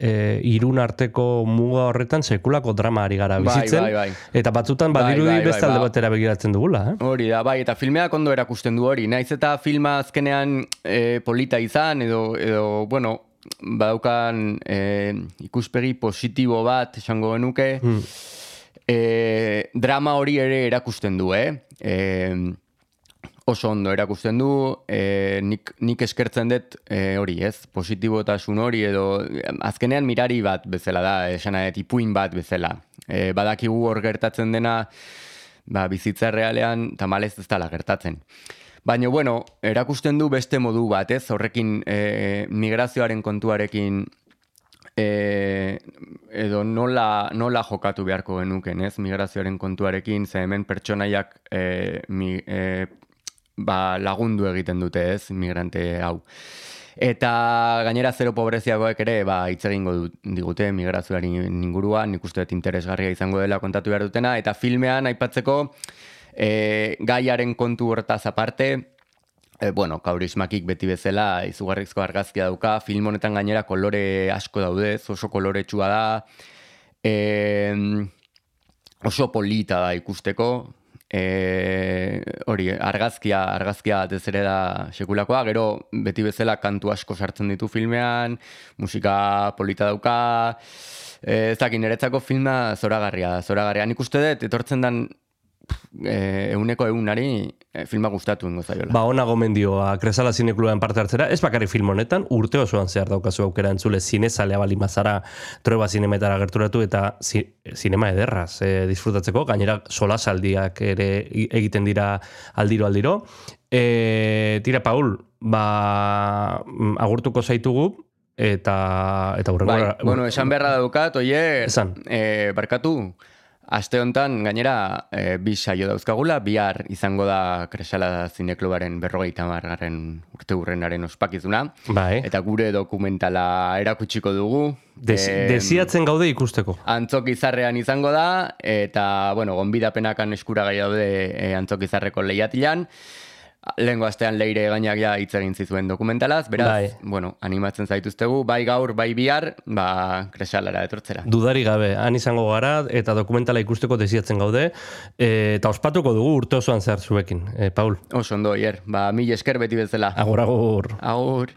e, irun arteko muga horretan sekulako drama ari gara Bai, bizitzen, bai, bai. eta batzutan Bai, badirudi bai, bai, beste alde ba. batera begiratzen dugula, eh? Hori da, bai, eta filmeak ondo erakusten du hori. Naiz eta filma azkenean e, polita izan, edo, edo bueno, badaukan e, ikuspegi positibo bat, esango genuke, Hmm. E, drama hori ere erakusten du, eh? E, oso ondo erakusten du, e, nik, nik eskertzen dut e, hori, ez? Positibotasun hori edo azkenean mirari bat bezala da, esan dut, ipuin bat bezala. E, badakigu hor gertatzen dena, ba, bizitza realean tamalez ez dela gertatzen. Baina, bueno, erakusten du beste modu bat, ez? Horrekin e, migrazioaren kontuarekin e, edo nola, nola jokatu beharko genuken, ez, migrazioaren kontuarekin, ze hemen pertsonaiak e, mi, e, ba, lagundu egiten dute, ez, migrante hau. Eta gainera zero pobreziagoek ere ba, hitz egingo digute migrazioari inguruan, nik uste interesgarria izango dela kontatu behar dutena, eta filmean aipatzeko e, gaiaren kontu hortaz aparte, E, bueno, kaurismakik beti bezala izugarrizko argazkia dauka, film honetan gainera kolore asko daude, oso koloretsua da, e, oso polita da ikusteko, e, hori, argazkia, argazkia batez ere da sekulakoa, gero beti bezala kantu asko sartzen ditu filmean, musika polita dauka, e, ez dakit, niretzako filma zoragarria, zoragarria. Nik uste dut, etortzen dan e, euneko eunari e, filma gustatu ingo zaiola. Ba, ona gomendioa Kresala Zinekluban parte hartzera, ez bakarrik film honetan, urte osoan zehar daukazu aukera entzule zinezalea bali mazara troeba zinemetara gerturatu eta zi, zinema ederraz e, disfrutatzeko, gainera solasaldiak ere egiten dira aldiro aldiro. E, tira, Paul, ba, mm, agurtuko zaitugu, eta eta Bai, hurrengora bueno, esan beharra daukat, oie, Esan. E, barkatu, aste honetan gainera e, bi saio dauzkagula, bihar izango da Kresala Zineklubaren berrogeita margarren urte hurrenaren ospakizuna. Bai. Eta gure dokumentala erakutsiko dugu. Des, Em, desiatzen gaude ikusteko. Antzok izarrean izango da, eta, bueno, gonbidapenakan eskuragai daude e, antzok izarreko lehiatilan. Lehengo astean leire gainak ja hitz egin zizuen dokumentalaz, beraz, Bai. bueno, animatzen zaituztegu, bai gaur, bai bihar, ba, kresalara etortzera. Dudari gabe, han izango gara eta dokumentala ikusteko desiatzen gaude e, eta ospatuko dugu urte osoan zehar zuekin, e, Paul. Oso ondo, hier, ba, mil esker beti bezala. Agur, agur. Agur.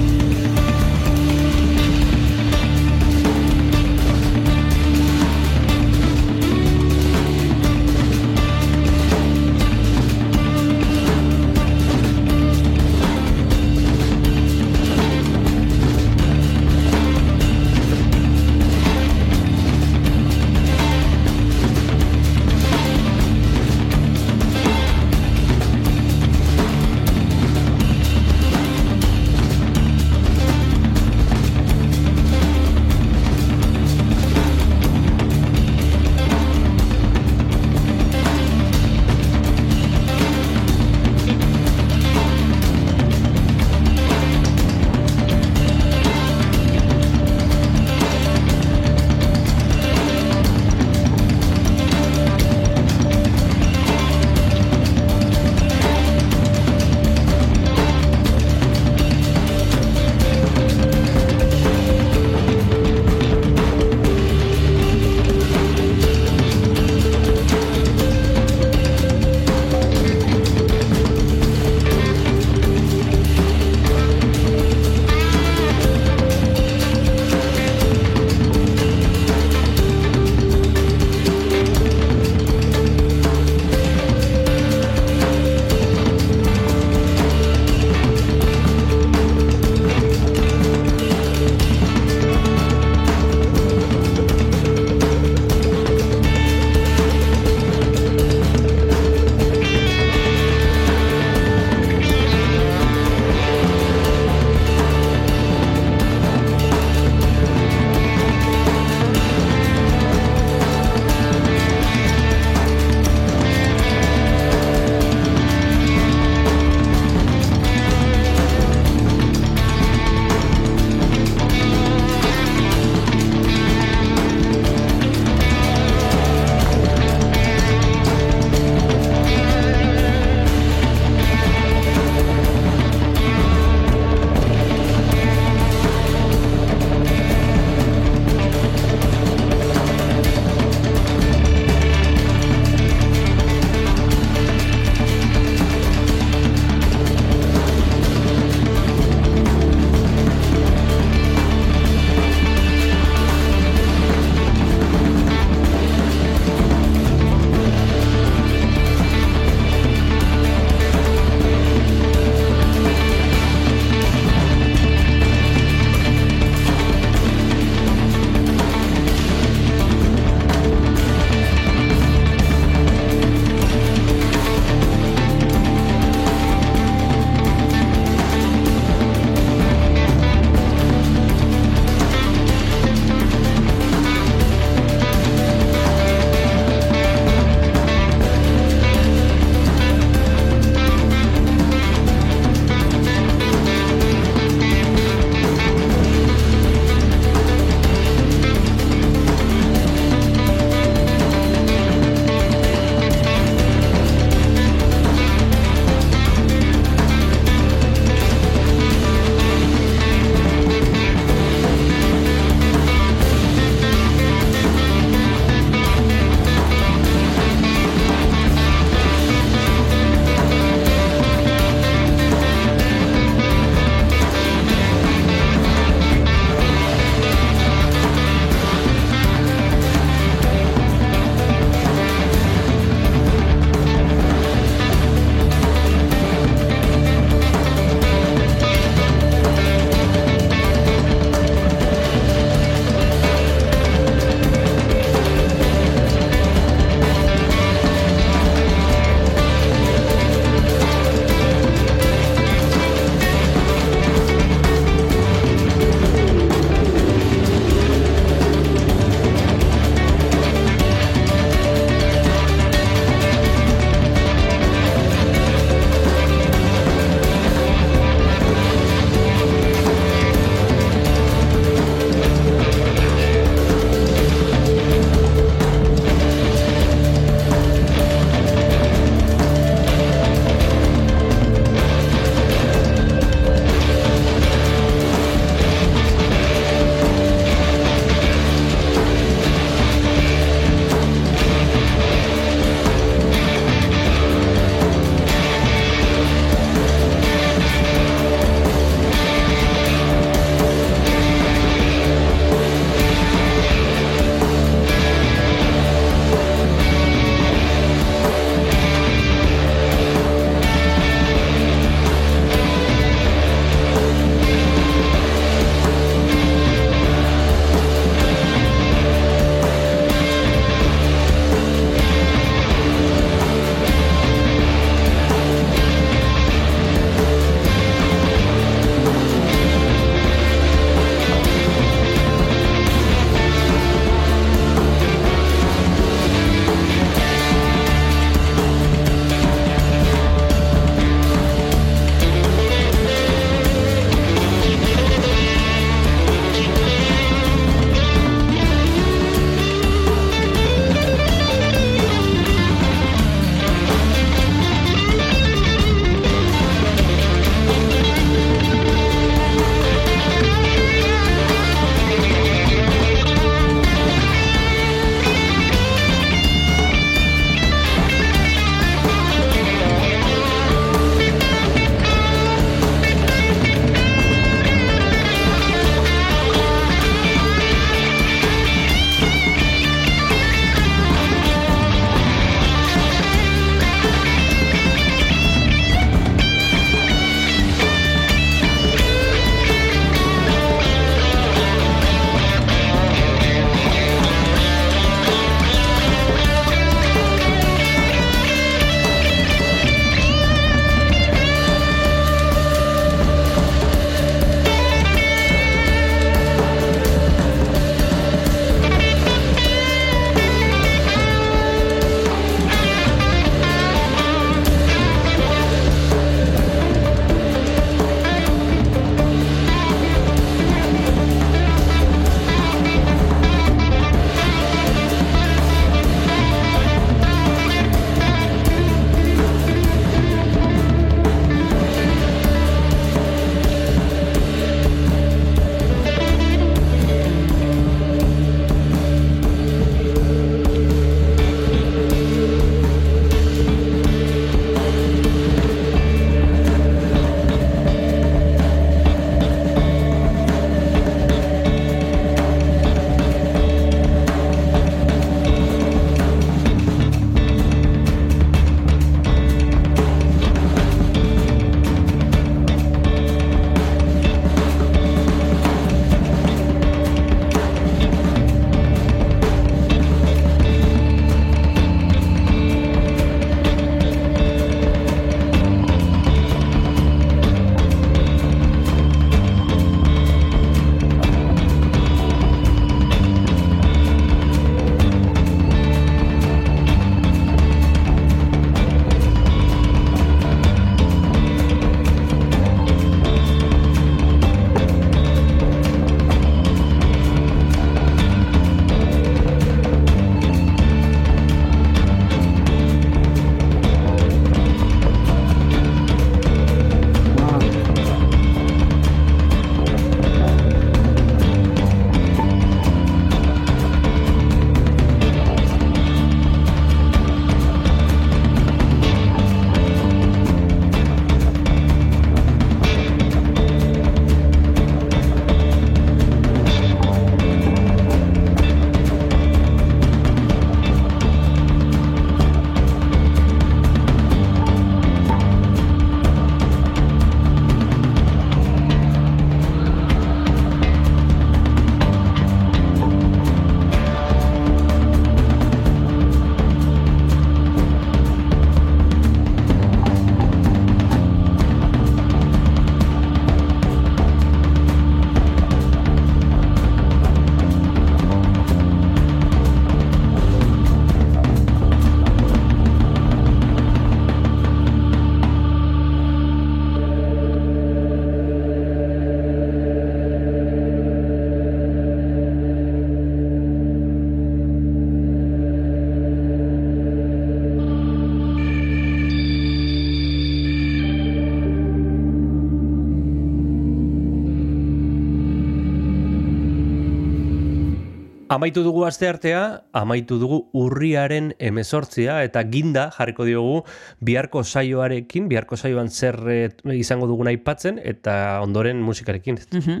Amaitu dugu asteartea, amaitu dugu urriaren emezortzia, eta ginda jarriko diogu biharko saioarekin, biharko saioan zer eh, izango dugun aipatzen, eta ondoren musikarekin. Mhm.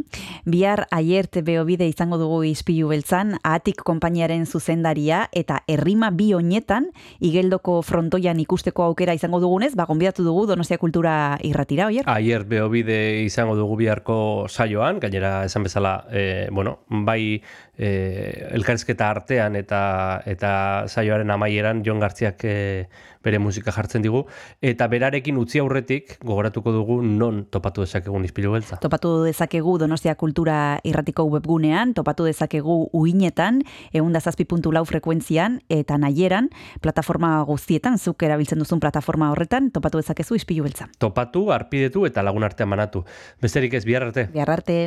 Bihar aiert beobide izango dugu izpilu beltzan, atik konpainiaren zuzendaria eta herrima bi oinetan igeldoko frontoian ikusteko aukera izango dugunez, ba, gonbidatu dugu Donostia Kultura irratira, oier? Aier beobide izango dugu biharko saioan, gainera esan bezala, e, bueno, bai e, elkarrizketa artean eta eta saioaren amaieran Jon Gartziak e, bere musika jartzen digu, eta berarekin utzi aurretik gogoratuko dugu non topatu dezakegun izpilu beltza. Topatu dezakegu Donostia Kultura irratiko webgunean, topatu dezakegu uinetan, eundazazpi puntu lau frekuentzian, eta nahieran, plataforma guztietan, zuk erabiltzen duzun plataforma horretan, topatu dezakezu izpilu beltza. Topatu, arpidetu eta lagun artean banatu. Besterik ez, bihar arte. Bihar arte.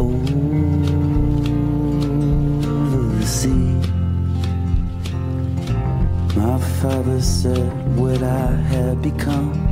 Over the sea, my father said what I had become.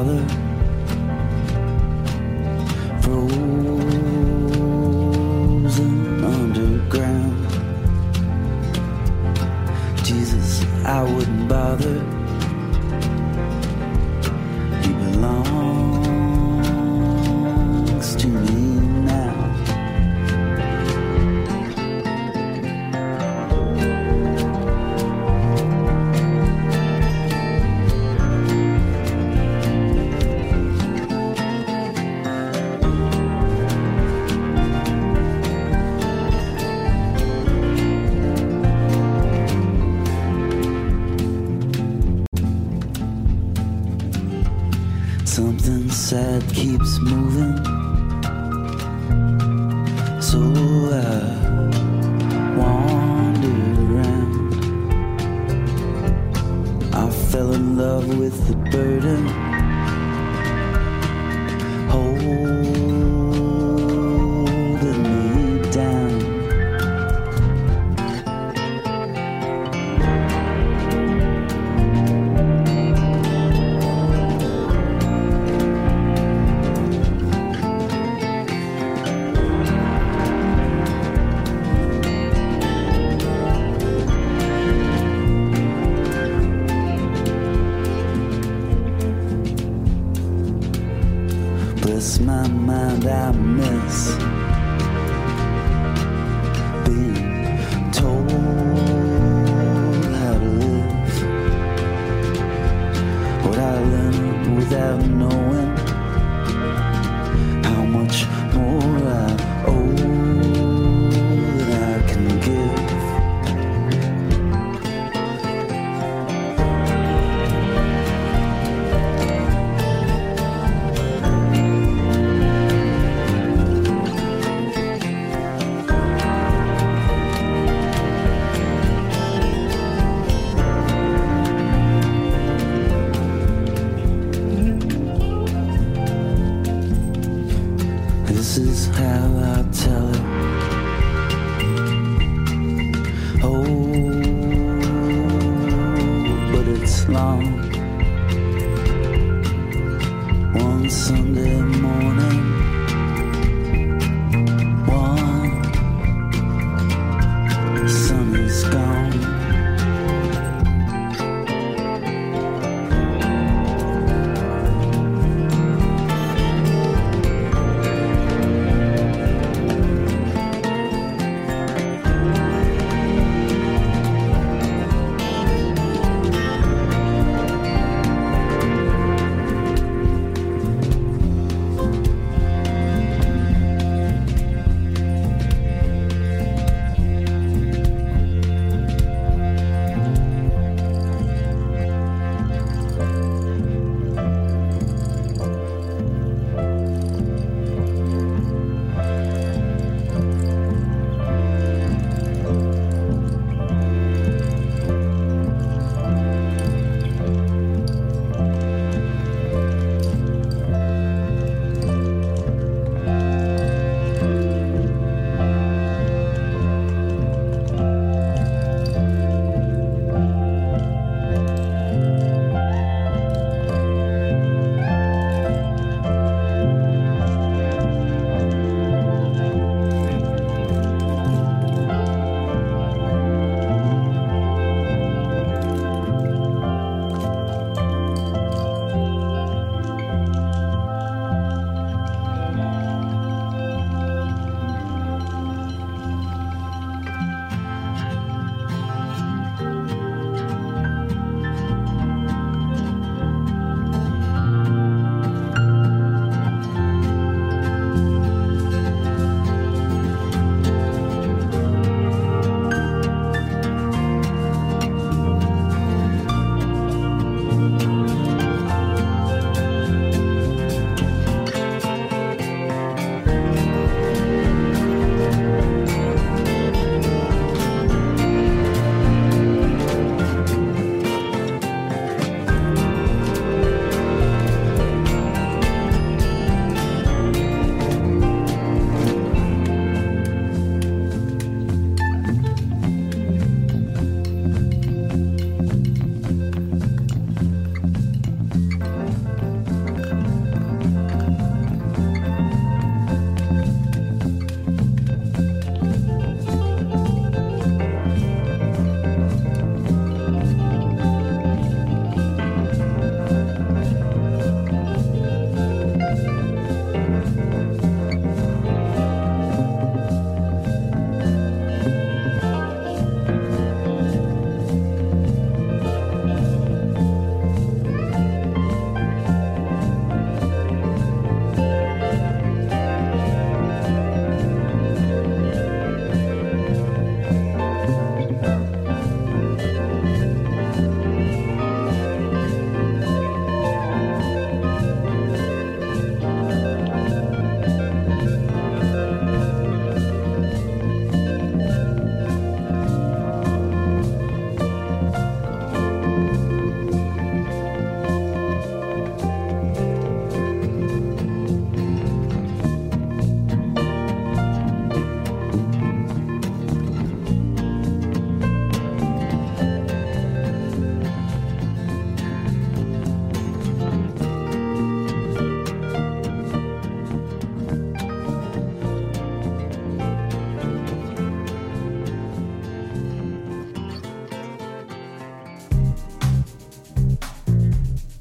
kalır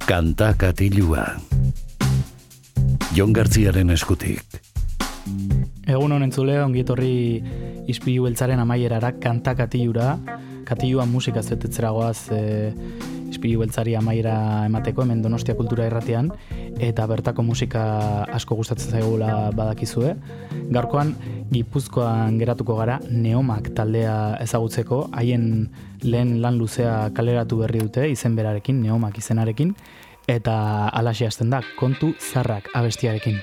Kanta katilua. Jon Gartziaren eskutik. Egun honen zule, ongi etorri ispilu beltzaren amaierara kanta katilura. Katilua musika zetetzera goaz e, ispilu beltzari amaiera emateko hemen Donostia Kultura Irratian eta bertako musika asko gustatzen zaigula badakizue. Gaurkoan Gipuzkoan geratuko gara Neomak taldea ezagutzeko, haien lehen lan luzea kaleratu berri dute izen berarekin, Neomak izenarekin, eta alaxe hasten da, kontu zarrak abestiarekin.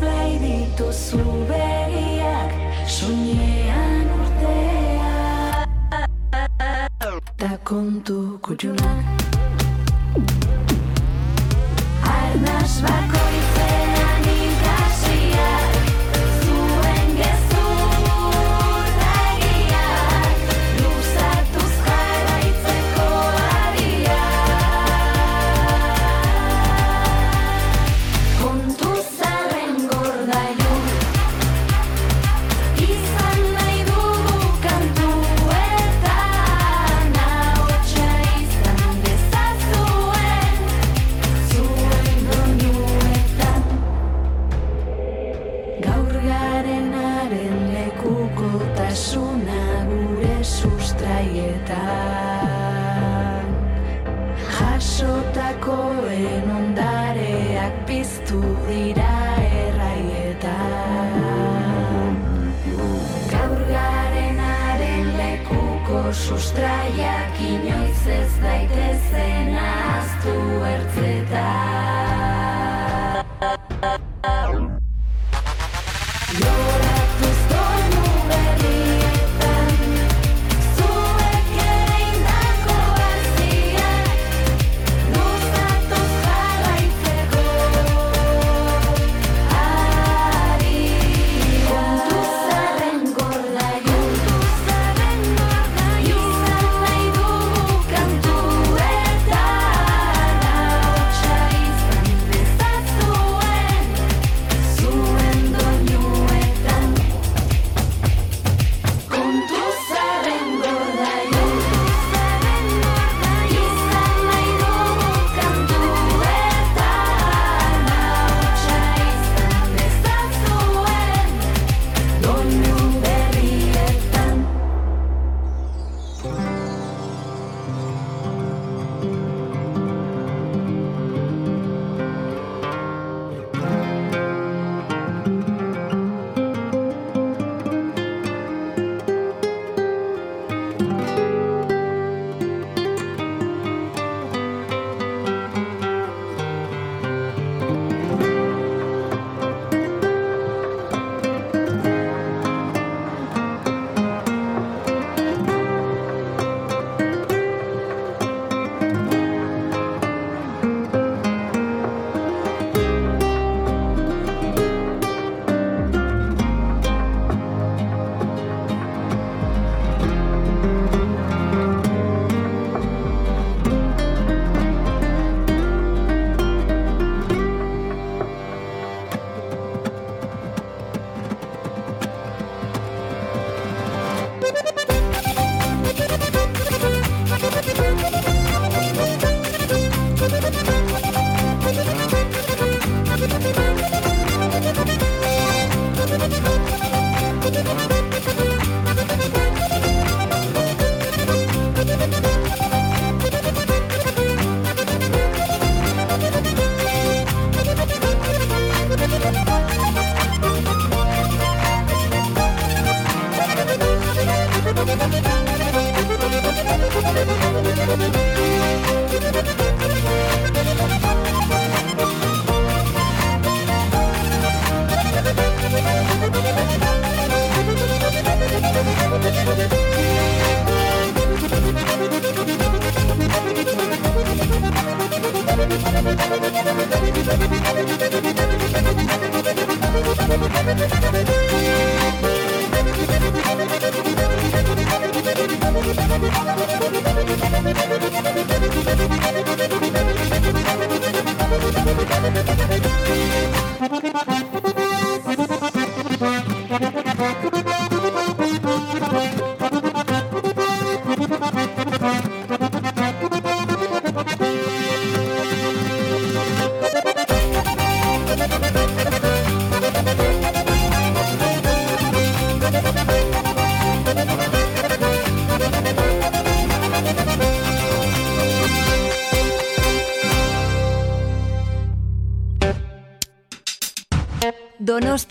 Blai dituzu begiak Soinean urtea. Ta kontu kutxunak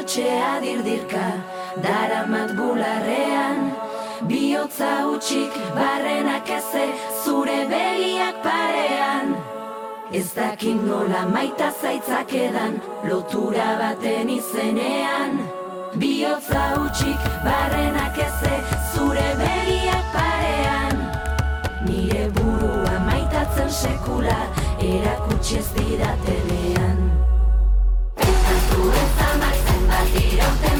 Brotxea dirdirka daramat bularrean. Biotza utxik barrenak eze zure begiak parean. Ez dakit nola maita zaitzak lotura baten izenean. Biotza utxik barrenak eze zure begiak parean. Nire burua maitatzen sekula erakutsi ez didatenean salieron temprano.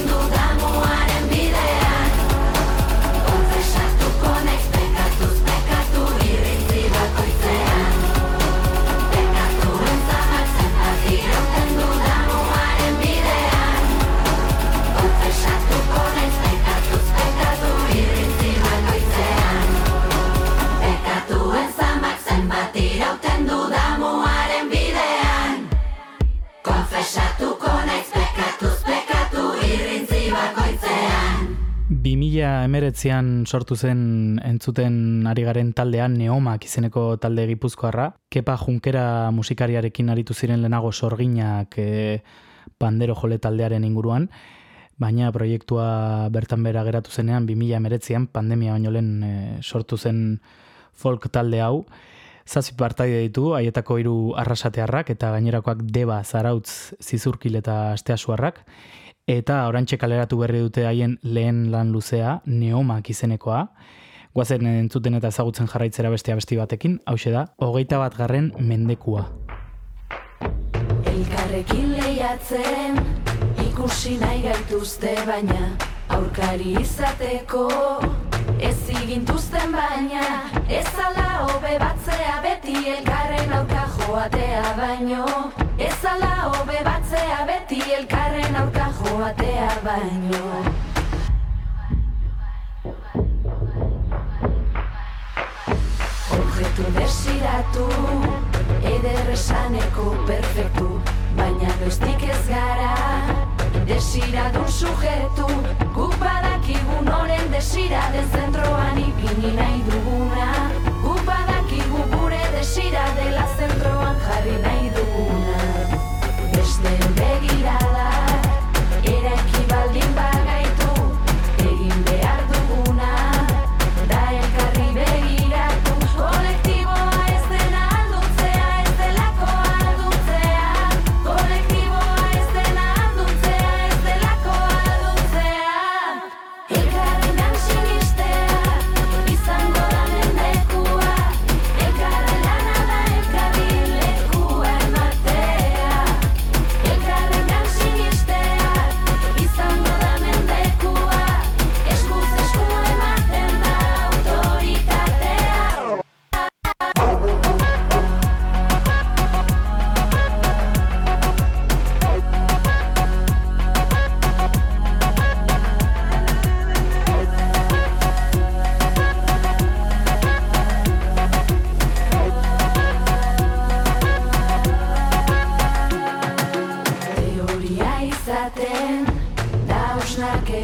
2000 emeretzean sortu zen entzuten ari garen taldean Neomak izeneko talde gipuzkoarra. Kepa Junkera musikariarekin aritu ziren lehenago sorginak e, pandero jole taldearen inguruan, baina proiektua bertan bera geratu zenean 2000 emeretzean pandemia baino lehen e, sortu zen folk talde hau. Zazpi partaide ditu, haietako hiru arrasatearrak eta gainerakoak deba, zarautz, zizurkil eta asteasuarrak eta orantxe kaleratu berri dute haien lehen lan luzea, neomak izenekoa. Guazen entzuten eta ezagutzen jarraitzera bestea besti batekin, hause da, hogeita bat garren mendekua. Elkarrekin lehiatzen, ikusi nahi gaituzte baina, aurkari izateko, ez igintuzten baina, ez ala hobe batzea beti elkarren aurkari joatea baino Ez ala hobe batzea beti elkarren aurka joatea baino. Objetu desiratu, eder esaneko perfektu Baina bestik ez gara, desira du sujetu Gupadak ibun oren desira den zentroan ipini nahi dugu. hasi nahi duguna. Besteen begira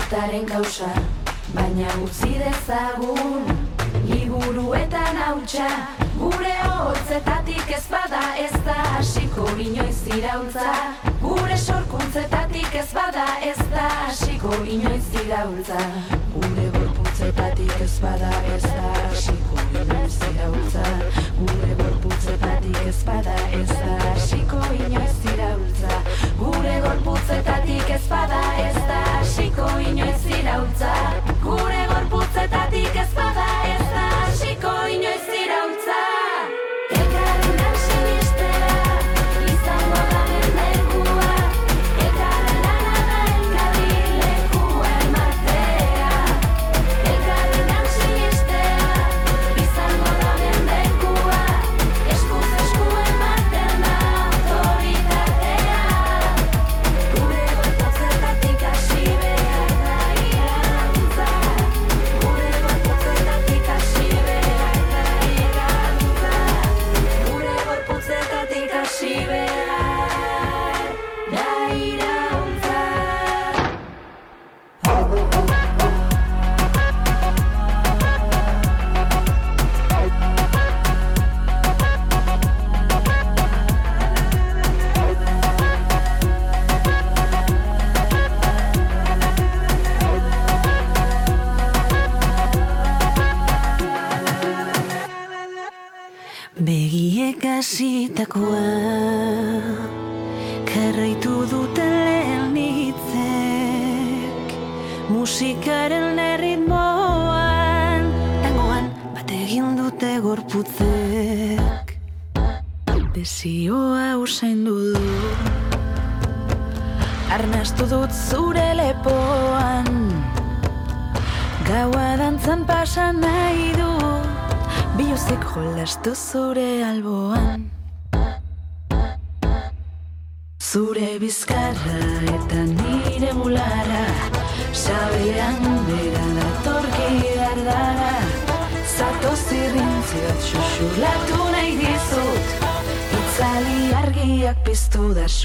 aitaren gauza Baina utzi dezagun. Liburuetan hautsa Gure hotzetatik ez bada ez da Asiko inoiz irautza Gure sorkuntzetatik ez bada ez da Asiko inoiz irautza Gure gorputzetatik ez bada ez da Asiko inoiz irautza Gure gorputzetatik ez bada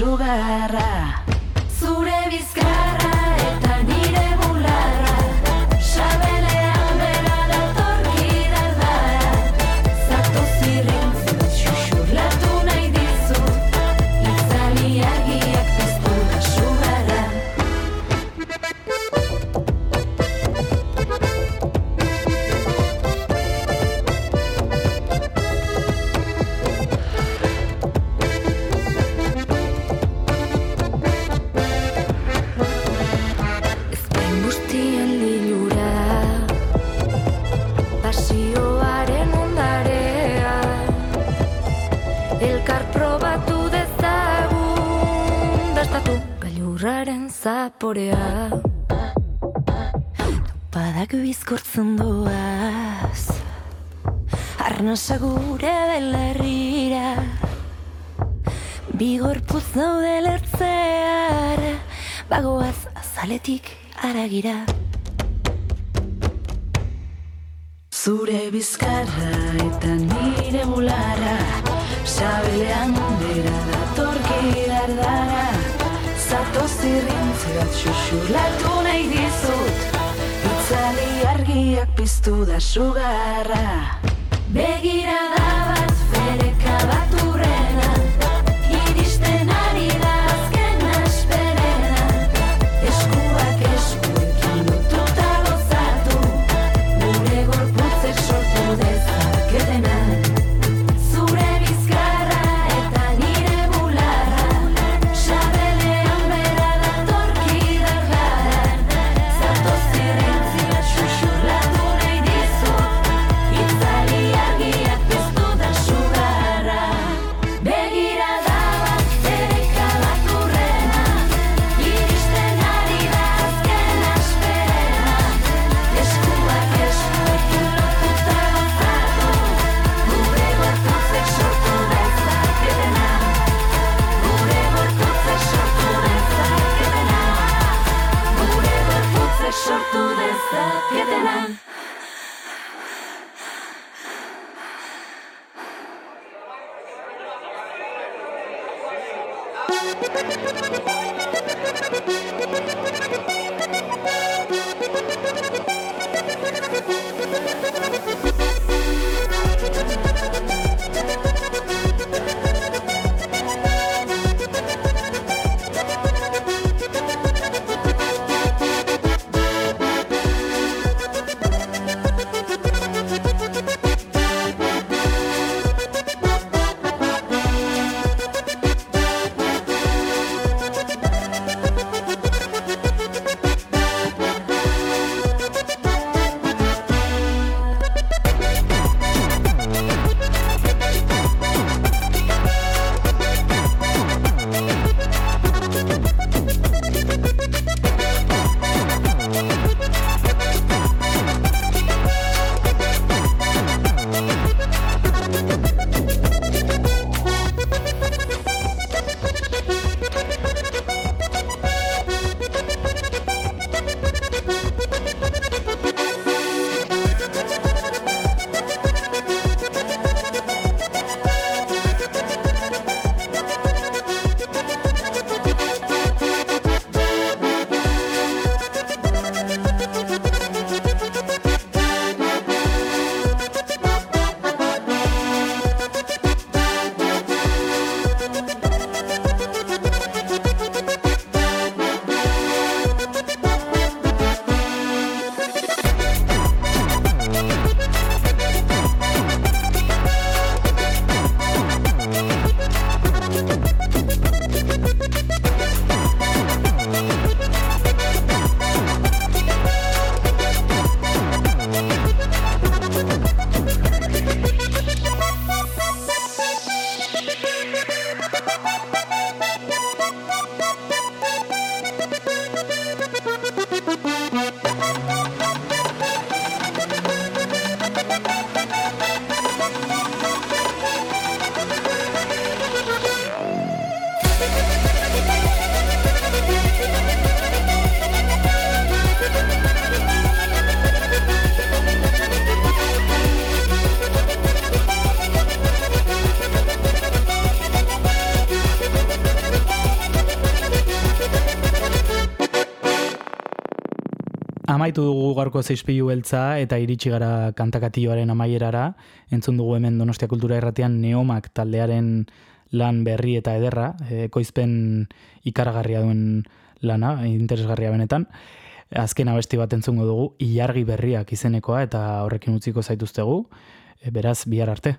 sugarra. amaitu dugu gaurko zeizpilu beltza eta iritsi gara kantakatioaren amaierara. Entzun dugu hemen Donostia Kultura Erratean Neomak taldearen lan berri eta ederra, eh, ekoizpen ikaragarria duen lana, interesgarria benetan. Azken abesti bat entzungo dugu, ilargi berriak izenekoa eta horrekin utziko zaituztegu. Eh, beraz, bihar arte.